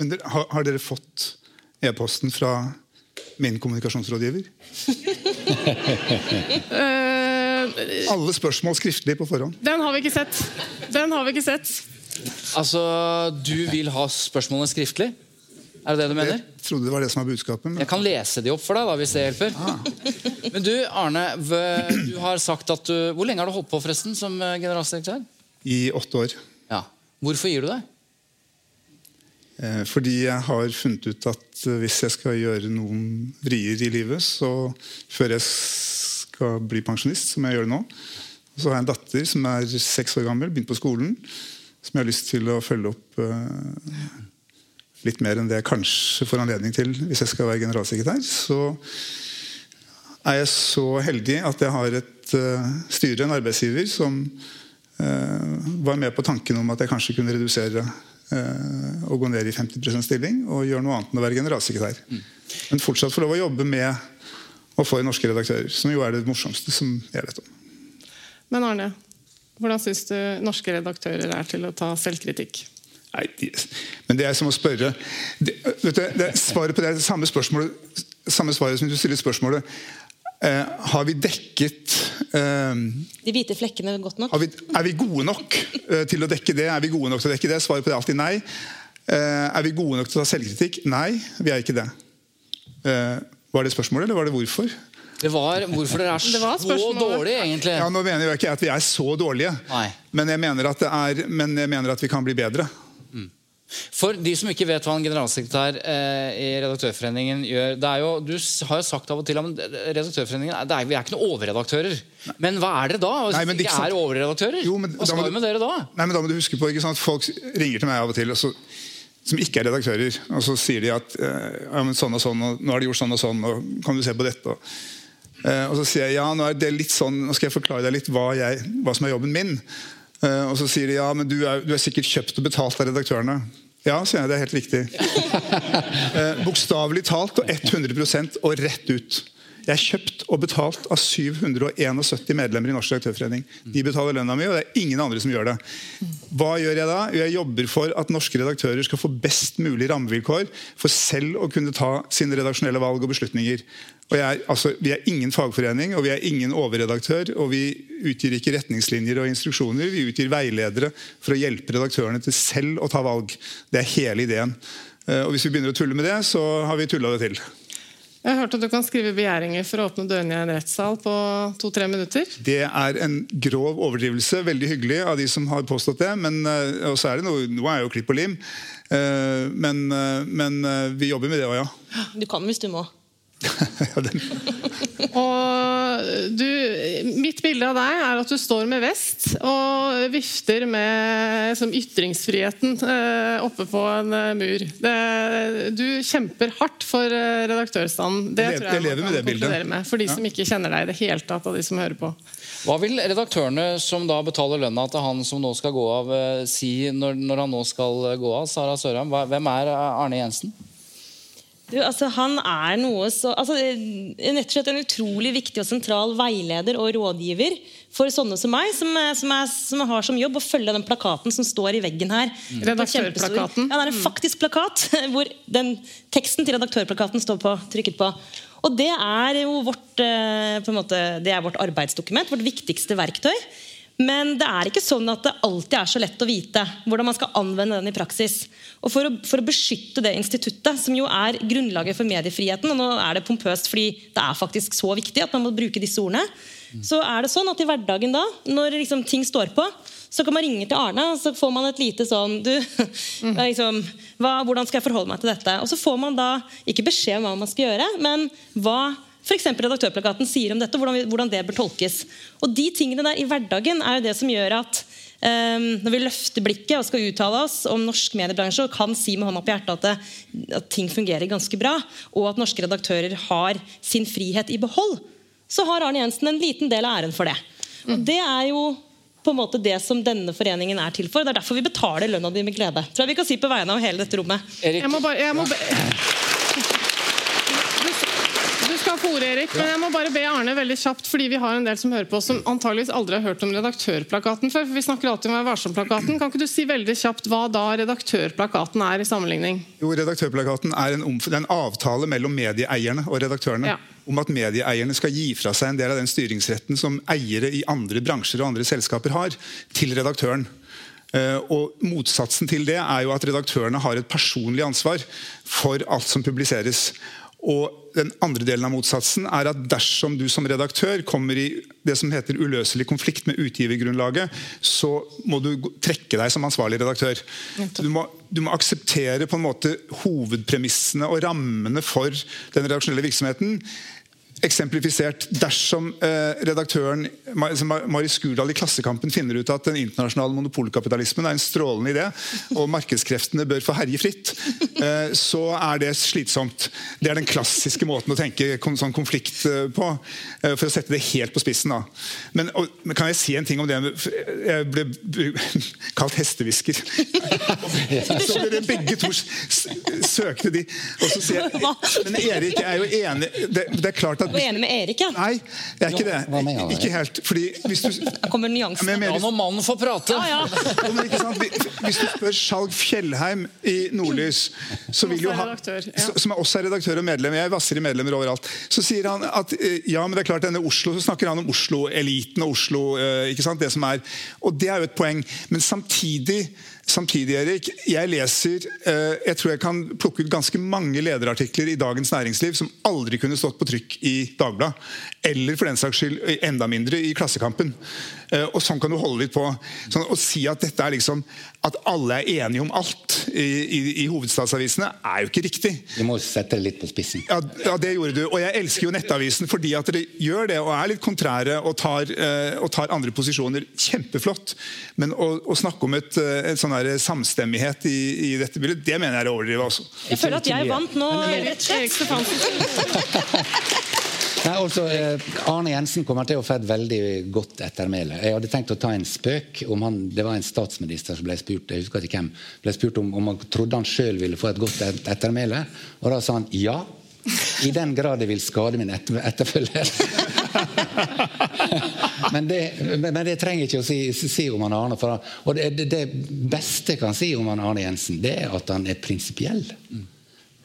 [SPEAKER 9] Men dere, har, har dere fått e-posten fra min kommunikasjonsrådgiver?
[SPEAKER 2] Eh,
[SPEAKER 9] Alle spørsmål skriftlig på forhånd.
[SPEAKER 2] den har vi ikke sett. Den har vi ikke sett.
[SPEAKER 1] Altså, Du vil ha spørsmålene skriftlig? Er det det du mener?
[SPEAKER 9] Jeg trodde det var det som var budskapet. Men...
[SPEAKER 1] Jeg kan lese de opp for deg, da, hvis det hjelper. Men du, Arne, du har sagt at du Hvor lenge har du holdt på forresten som eh, generalsekretær?
[SPEAKER 9] I åtte år.
[SPEAKER 1] Ja. Hvorfor gir du deg?
[SPEAKER 9] Eh, Fordi jeg har funnet ut at eh, hvis jeg skal gjøre noen vrier i livet, så før jeg skal bli pensjonist, som jeg gjør det nå, så har jeg en datter som er seks år gammel, begynt på skolen, som jeg har lyst til å følge opp eh, litt mer enn det jeg kanskje får anledning til hvis jeg skal være generalsekretær. Så er jeg så heldig at jeg har et eh, styre, en arbeidsgiver, som eh, var med på tanken om at jeg kanskje kunne redusere og gå ned i 50% stilling og gjøre noe annet enn å være generalsekretær. Men fortsatt få lov å jobbe med å få norske redaktører, som jo er det morsomste som jeg vet om.
[SPEAKER 2] Men Arne, hvordan syns du norske redaktører er til å ta selvkritikk?
[SPEAKER 9] Nei, men det er som å spørre det, vet du, det, Svaret på det er det samme, spørsmålet, samme svaret som du stiller spørsmålet. Eh, har vi dekket eh,
[SPEAKER 8] De hvite flekkene godt nok?
[SPEAKER 9] har vi, Er vi gode nok eh, til å dekke det? Er vi gode nok til å dekke det? Svaret på det er alltid nei. Eh, er vi gode nok til å ta selvkritikk? Nei, vi er ikke det. Eh, var det spørsmålet, eller var det hvorfor?
[SPEAKER 1] Det var hvorfor dere er så dårlige, egentlig.
[SPEAKER 9] Ja, Nå mener jeg ikke at vi er så dårlige,
[SPEAKER 1] Nei.
[SPEAKER 9] men jeg, mener at det er, men jeg mener at vi kan bli bedre.
[SPEAKER 1] For de som ikke vet hva en generalsekretær eh, i Redaktørforeningen gjør det er jo, Du har jo sagt av og til at Redaktørforeningen er- det er, Vi er ikke noen overredaktører. Men hva er dere da? Hvis
[SPEAKER 9] Nei, ikke
[SPEAKER 1] ikke
[SPEAKER 9] sant.
[SPEAKER 1] er overredaktører?
[SPEAKER 9] Jo, men
[SPEAKER 1] hva skal vi
[SPEAKER 9] du-
[SPEAKER 1] med dere da?
[SPEAKER 9] Nei, men da må du huske på, ikke sant? Folk ringer til meg av og til og så, som ikke er redaktører. Og så sier de at eh, ja, men sånn og sånn, og nå har de gjort sånn og sånn, og kan du se på dette? Og, eh, og så sier jeg ja, nå er sånn, nå skal jeg forklare deg litt hva, jeg, hva som er jobben min. Eh, og så sier de ja, men du er, du er sikkert kjøpt og betalt av redaktørene. Ja, sier jeg, det er helt riktig. eh, Bokstavelig talt og 100% og rett ut. Jeg er kjøpt og betalt av 771 medlemmer i Norsk redaktørforening. De betaler lønna mi, og det er ingen andre som gjør det. Hva gjør jeg da? Jeg jobber for at norske redaktører skal få best mulig rammevilkår for selv å kunne ta sine redaksjonelle valg og beslutninger. Og er, altså, vi er ingen fagforening, og vi er ingen overredaktør. Og vi utgir ikke retningslinjer og instruksjoner, vi utgir veiledere for å hjelpe redaktørene til selv å ta valg. Det er hele ideen. Eh, Og hvis vi begynner å tulle med det, så har vi tulla det til.
[SPEAKER 2] Jeg har hørt at du kan skrive begjæringer for å åpne dørene i en rettssal på to-tre minutter.
[SPEAKER 9] Det er en grov overdrivelse. Veldig hyggelig av de som har påstått det. Men eh, og så er det noe, noe er jo klipp og lim. Eh, Men, eh, men vi jobber med det òg, ja.
[SPEAKER 8] Du kan hvis du må.
[SPEAKER 2] Og du, mitt bilde av deg er at du står med vest og vifter med som ytringsfriheten eh, oppe på en eh, mur. Det, du kjemper hardt for eh, redaktørstanden. Det
[SPEAKER 9] Jeg
[SPEAKER 2] tror jeg,
[SPEAKER 9] jeg lever
[SPEAKER 2] man
[SPEAKER 9] med
[SPEAKER 2] kan
[SPEAKER 9] det bildet.
[SPEAKER 2] konkludere Med, for de som ikke kjenner deg i det hele tatt, av de som hører på.
[SPEAKER 1] Hva vil redaktørene som da betaler lønna til han som nå skal gå av, si når, når han nå skal gå av? Sara Sørheim, hvem er Arne Jensen?
[SPEAKER 8] Du, altså, han er noe så altså, eh, en utrolig viktig og sentral veileder og rådgiver for sånne som meg, som, er- som, er, som har som jobb å følge den plakaten som står i veggen her.
[SPEAKER 2] Mm. Redaktørplakaten.
[SPEAKER 8] Ja, det er en faktisk plakat hvor den teksten til redaktørplakaten står på, trykket på. Og det er jo vårt, eh, måte, det er vårt arbeidsdokument, vårt viktigste verktøy. Men det er ikke sånn at det alltid er så lett å vite hvordan man skal anvende den i praksis. Og For å, for å beskytte det instituttet, som jo er grunnlaget for mediefriheten, og nå er det pompøst fordi det er faktisk så viktig at man må bruke disse ordene, så er det sånn at i hverdagen da, når liksom ting står på, så kan man ringe til Arne, og så får man et lite sånn du, liksom, hva, Hvordan skal jeg forholde meg til dette? Og så får man da ikke beskjed om hva man skal gjøre, men hva f.eks. redaktørplakaten sier om dette, hvordan, hvordan det bør tolkes. Og de tingene der i hverdagen er jo det som gjør at um, når vi løfter blikket og skal uttale oss om norsk mediebransje og kan si med hånda på hjertet at, det, at ting fungerer ganske bra, og at norske redaktører har sin frihet i behold, så har Arne Jensen en liten del av æren for det. Og det er jo på en måte det som denne foreningen er til for. Det er derfor vi betaler lønna di med glede. Tror jeg vi kan si på vegne av hele dette rommet.
[SPEAKER 2] Jeg må bare, jeg må, ba- du, du skal få ordet, Erik, men jeg må bare be Arne veldig kjapt, fordi vi har en del som hører på, som antageligvis aldri har hørt om redaktørplakaten før. for Vi snakker alltid om Vær varsom-plakaten. Kan ikke du si veldig kjapt hva da redaktørplakaten er i sammenligning?
[SPEAKER 9] Jo, Redaktørplakaten er en, en avtale mellom medieeierne og redaktørene.
[SPEAKER 2] Ja.
[SPEAKER 9] Om at medieeierne skal gi fra seg en del av den styringsretten som eiere i andre bransjer og andre selskaper har, til redaktøren. Eh, og Motsatsen til det er jo at redaktørene har et personlig ansvar for alt som publiseres. Og den andre delen av motsatsen er at dersom du som redaktør kommer i det som heter uløselig konflikt med utgivergrunnlaget, så må du trekke deg som ansvarlig redaktør. Du må, du må akseptere på en måte hovedpremissene og rammene for den redaksjonelle virksomheten. Eksemplifisert dersom eh, redaktøren som Mari Skurdal i Klassekampen finner ut at den internasjonale monopolkapitalismen er en strålende idé, og markedskreftene bør få herje fritt, eh, så er det slitsomt. Det er den klassiske måten å tenke kon sånn konflikt eh, på, for å sette det helt på spissen. Da. Men, og, kan jeg si en ting om det Jeg ble kalt hestehvisker. Så dere begge to søkte de. Og så sier jeg Men Erik jeg er jo enig Det, det er klart at
[SPEAKER 8] Du er enig med Erik, ja?
[SPEAKER 9] Nei, jeg er ikke det.
[SPEAKER 7] hva mener du?
[SPEAKER 9] Ikke helt. Fordi hvis du
[SPEAKER 8] Kommer nyansene.
[SPEAKER 9] Jeg
[SPEAKER 1] Ja, når mannen får prate.
[SPEAKER 8] Ja, ja.
[SPEAKER 9] Jo, men ikke sant? Hvis du spør Skjalg Fjellheim i Nordlys,
[SPEAKER 2] som,
[SPEAKER 9] så- som er også er redaktør og medlem, jeg vasser i medlemmer overalt, så sier han at eh, ja, men det er klart denne Oslo, så snakker han om Oslo-eliten og Oslo eh, ikke sant, det som er, Og det er jo et poeng. Men samtidig Samtidig, Erik, jeg leser eh, Jeg tror jeg kan plukke ut ganske mange lederartikler i Dagens Næringsliv som aldri kunne stått på trykk i Dagbladet. Eller for den saks skyld eh, enda mindre i Klassekampen. Eh, og sånn kan du holde litt på. Sånn, å si at dette er liksom At alle er enige om alt i, i, i hovedstadsavisene, er jo ikke riktig.
[SPEAKER 7] Vi må sette det litt på spissen.
[SPEAKER 9] Ja, ja, det gjorde du. Og jeg elsker jo Nettavisen fordi at dere gjør det og er litt kontrære og tar, eh, og tar andre posisjoner. Kjempeflott. Men å, å snakke om et, eh, et sånn her samstemmighet i, i dette bildet, det mener jeg er å overdrive også.
[SPEAKER 8] Jeg føler at jeg vant nå, rett og slett.
[SPEAKER 7] Nei, altså, eh, Arne Jensen kommer til å få et veldig godt ettermæle. Jeg hadde tenkt å ta en spøk om han, Det var en statsminister som ble spurt jeg husker ikke hvem, ble spurt om, om han trodde han sjøl ville få et godt et- ettermæle. Og da sa han ja. I den grad det vil skade min etter, etterfølger. men, det, men det trenger jeg ikke å si, si om han Arne. For, og det, det, beste jeg kan si om han Arne Jensen, det er at han er prinsipiell.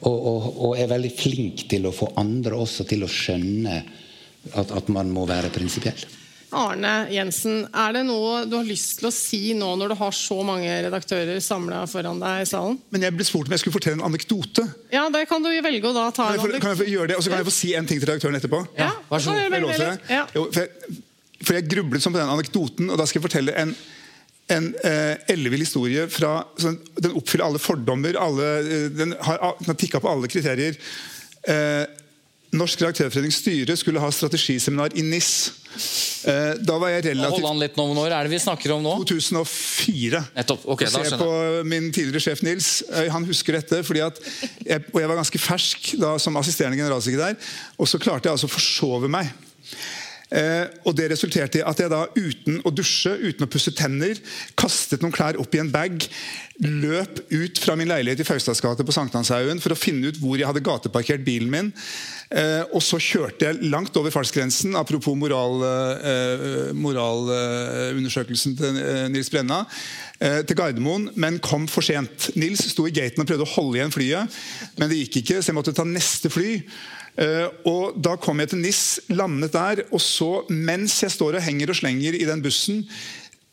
[SPEAKER 7] Og, og, og er veldig flink til å få andre også til å skjønne at, at man må være prinsipiell.
[SPEAKER 2] Arne Jensen, er det noe du har lyst til å si nå når du har så mange redaktører samla foran deg i salen?
[SPEAKER 9] Men jeg ble spurt om jeg skulle fortelle en anekdote.
[SPEAKER 2] Ja, det kan du velge å da ta
[SPEAKER 9] Kan jeg, kan jeg få gjøre det? Og så kan jeg få si en ting til redaktøren etterpå?
[SPEAKER 2] Ja,
[SPEAKER 1] vær så
[SPEAKER 2] kan
[SPEAKER 1] god.
[SPEAKER 2] jeg
[SPEAKER 9] jeg, jeg grublet sånn på den anekdoten, og da skal jeg fortelle en en eh, ellevill historie fra sånn, Den oppfyller alle fordommer. Alle, eh, den har, den har tikka på alle kriterier. Eh, Norsk redaktørforenings styre skulle ha strategiseminar i NIS. Eh, da var jeg relativt...
[SPEAKER 1] Hold an litt nå. Når er det vi snakker om nå?
[SPEAKER 9] 2004.
[SPEAKER 1] Nettopp. Ok, da
[SPEAKER 9] Se på min tidligere sjef Nils. Eh, Han husker dette. fordi at jeg, og jeg var ganske fersk da som assisterende generalsekretær. Og så klarte jeg altså å forsove meg. Eh, og Det resulterte i at jeg da uten å dusje, uten å pusse tenner, kastet noen klær opp i en bag, løp ut fra min leilighet i Faustads gate på Sankthanshaugen for å finne ut hvor jeg hadde gateparkert bilen min. Eh, og så kjørte jeg langt over fartsgrensen, apropos moralundersøkelsen moral, eh, til eh, Nils Brenna, eh, til Gardermoen, men kom for sent. Nils sto i gaten og prøvde å holde igjen flyet, men det gikk ikke, så jeg måtte ta neste fly. Eh, og Da kom jeg til NIS, landet der, og så, mens jeg står og henger og slenger i den bussen,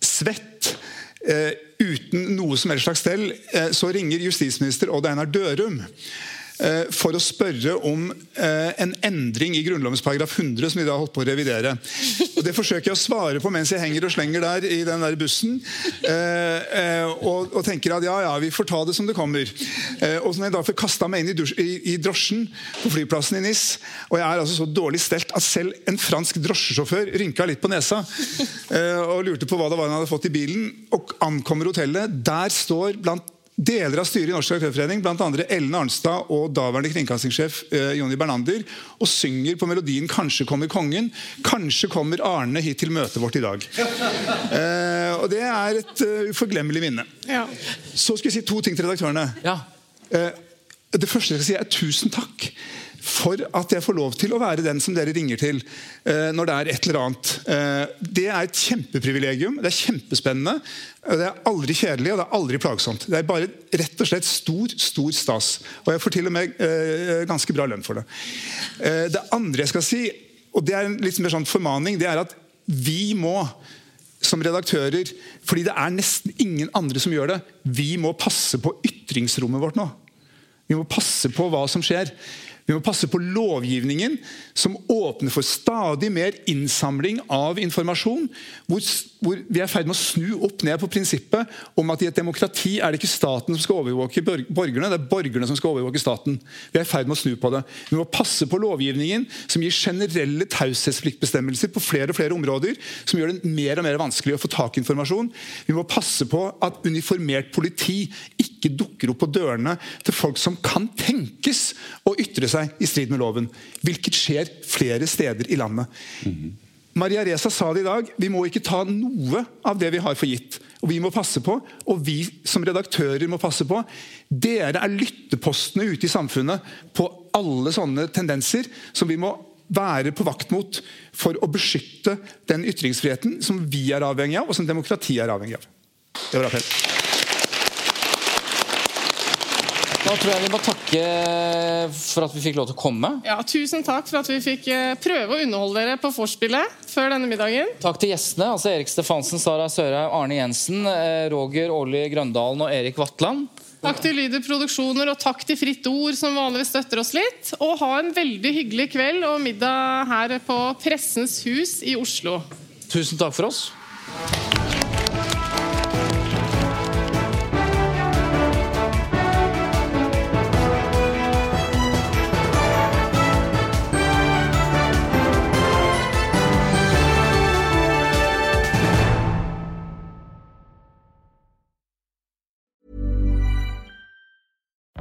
[SPEAKER 9] svett, eh, uten noe som helst slags stell, eh, så ringer justisminister Odd Einar Dørum for å spørre om eh, en endring i Grunnlovens paragraf 100, som vi da holdt på å revidere. Og Det forsøker jeg å svare på mens jeg henger og slenger der i den der bussen. eh, eh, og, tenker at ja, ja, vi får ta det som det kommer. Eh, og så når jeg da får kasta meg inn i, drosjen på flyplassen i NIS, og jeg er altså så dårlig stelt at selv en fransk drosjesjåfør rynka litt på nesa eh, og lurte på hva det var han hadde fått i bilen, og ankommer hotellet. Der står blant Deler av styret i Norsk Redaktørforening, bl.a. Ellen Arnstad og daværende kringkastingssjef eh, Jonny Bernander, og synger på melodien 'Kanskje kommer kongen'. Kanskje kommer Arne hit til møtet vårt i dag. Eh, og Det er et uh, uforglemmelig minne.
[SPEAKER 2] Ja.
[SPEAKER 9] Så skal jeg si to ting til redaktørene.
[SPEAKER 1] Ja.
[SPEAKER 9] Eh, det første jeg skal si er tusen takk for at jeg får lov til å være den som dere ringer til eh, når det er et eller annet. Eh, det er et kjempeprivilegium. Det er kjempespennende. Det er aldri kjedelig og det er aldri plagsomt. Det er bare rett og slett stor stor stas. Og jeg får til og med eh, ganske bra lønn for det. Det andre jeg skal si, og det er en litt mer sånn formaning, det er at vi må som redaktører, fordi det er nesten ingen andre som gjør det, vi må passe på ytringsrommet vårt nå. Vi må passe på hva som skjer. Vi må passe på lovgivningen som åpner for stadig mer innsamling av informasjon. Hvor, hvor vi er i ferd med å snu opp ned på prinsippet om at i et demokrati er det ikke staten som skal overvåke borgerne, det er borgerne som skal overvåke staten. Vi er i ferd med å snu på det. Vi må passe på lovgivningen som gir generelle taushetspliktbestemmelser på flere og flere områder, som gjør det mer og mer vanskelig å få tak i informasjon. Vi må passe på at uniformert politi ikke dukker opp på dørene til folk som kan tenkes å ytre seg i strid med loven. Hvilket skjer flere steder i landet. Maria Reza sa det i dag. Vi må ikke ta noe av det vi har for gitt. Og vi må passe på, og vi som redaktører må passe på. Dere er lyttepostene ute i samfunnet på alle sånne tendenser som vi må være på vakt mot for å beskytte den ytringsfriheten som vi er avhengig av, og som demokratiet er avhengig av. Det var appell.
[SPEAKER 1] Da tror jeg vi må takke for at vi fikk lov til å komme.
[SPEAKER 2] Ja, Tusen takk for at vi fikk eh, prøve å underholde dere på vorspielet før denne middagen.
[SPEAKER 1] Takk til gjestene. altså Erik Stefansen, Sara Sørheim, Arne Jensen, eh, Roger Årli Grøndalen og Erik Vatland.
[SPEAKER 2] Takk til Lyder Produksjoner og takk til Fritt Ord, som vanligvis støtter oss litt. Og ha en veldig hyggelig kveld og middag her på Pressens hus i Oslo.
[SPEAKER 1] Tusen takk for oss.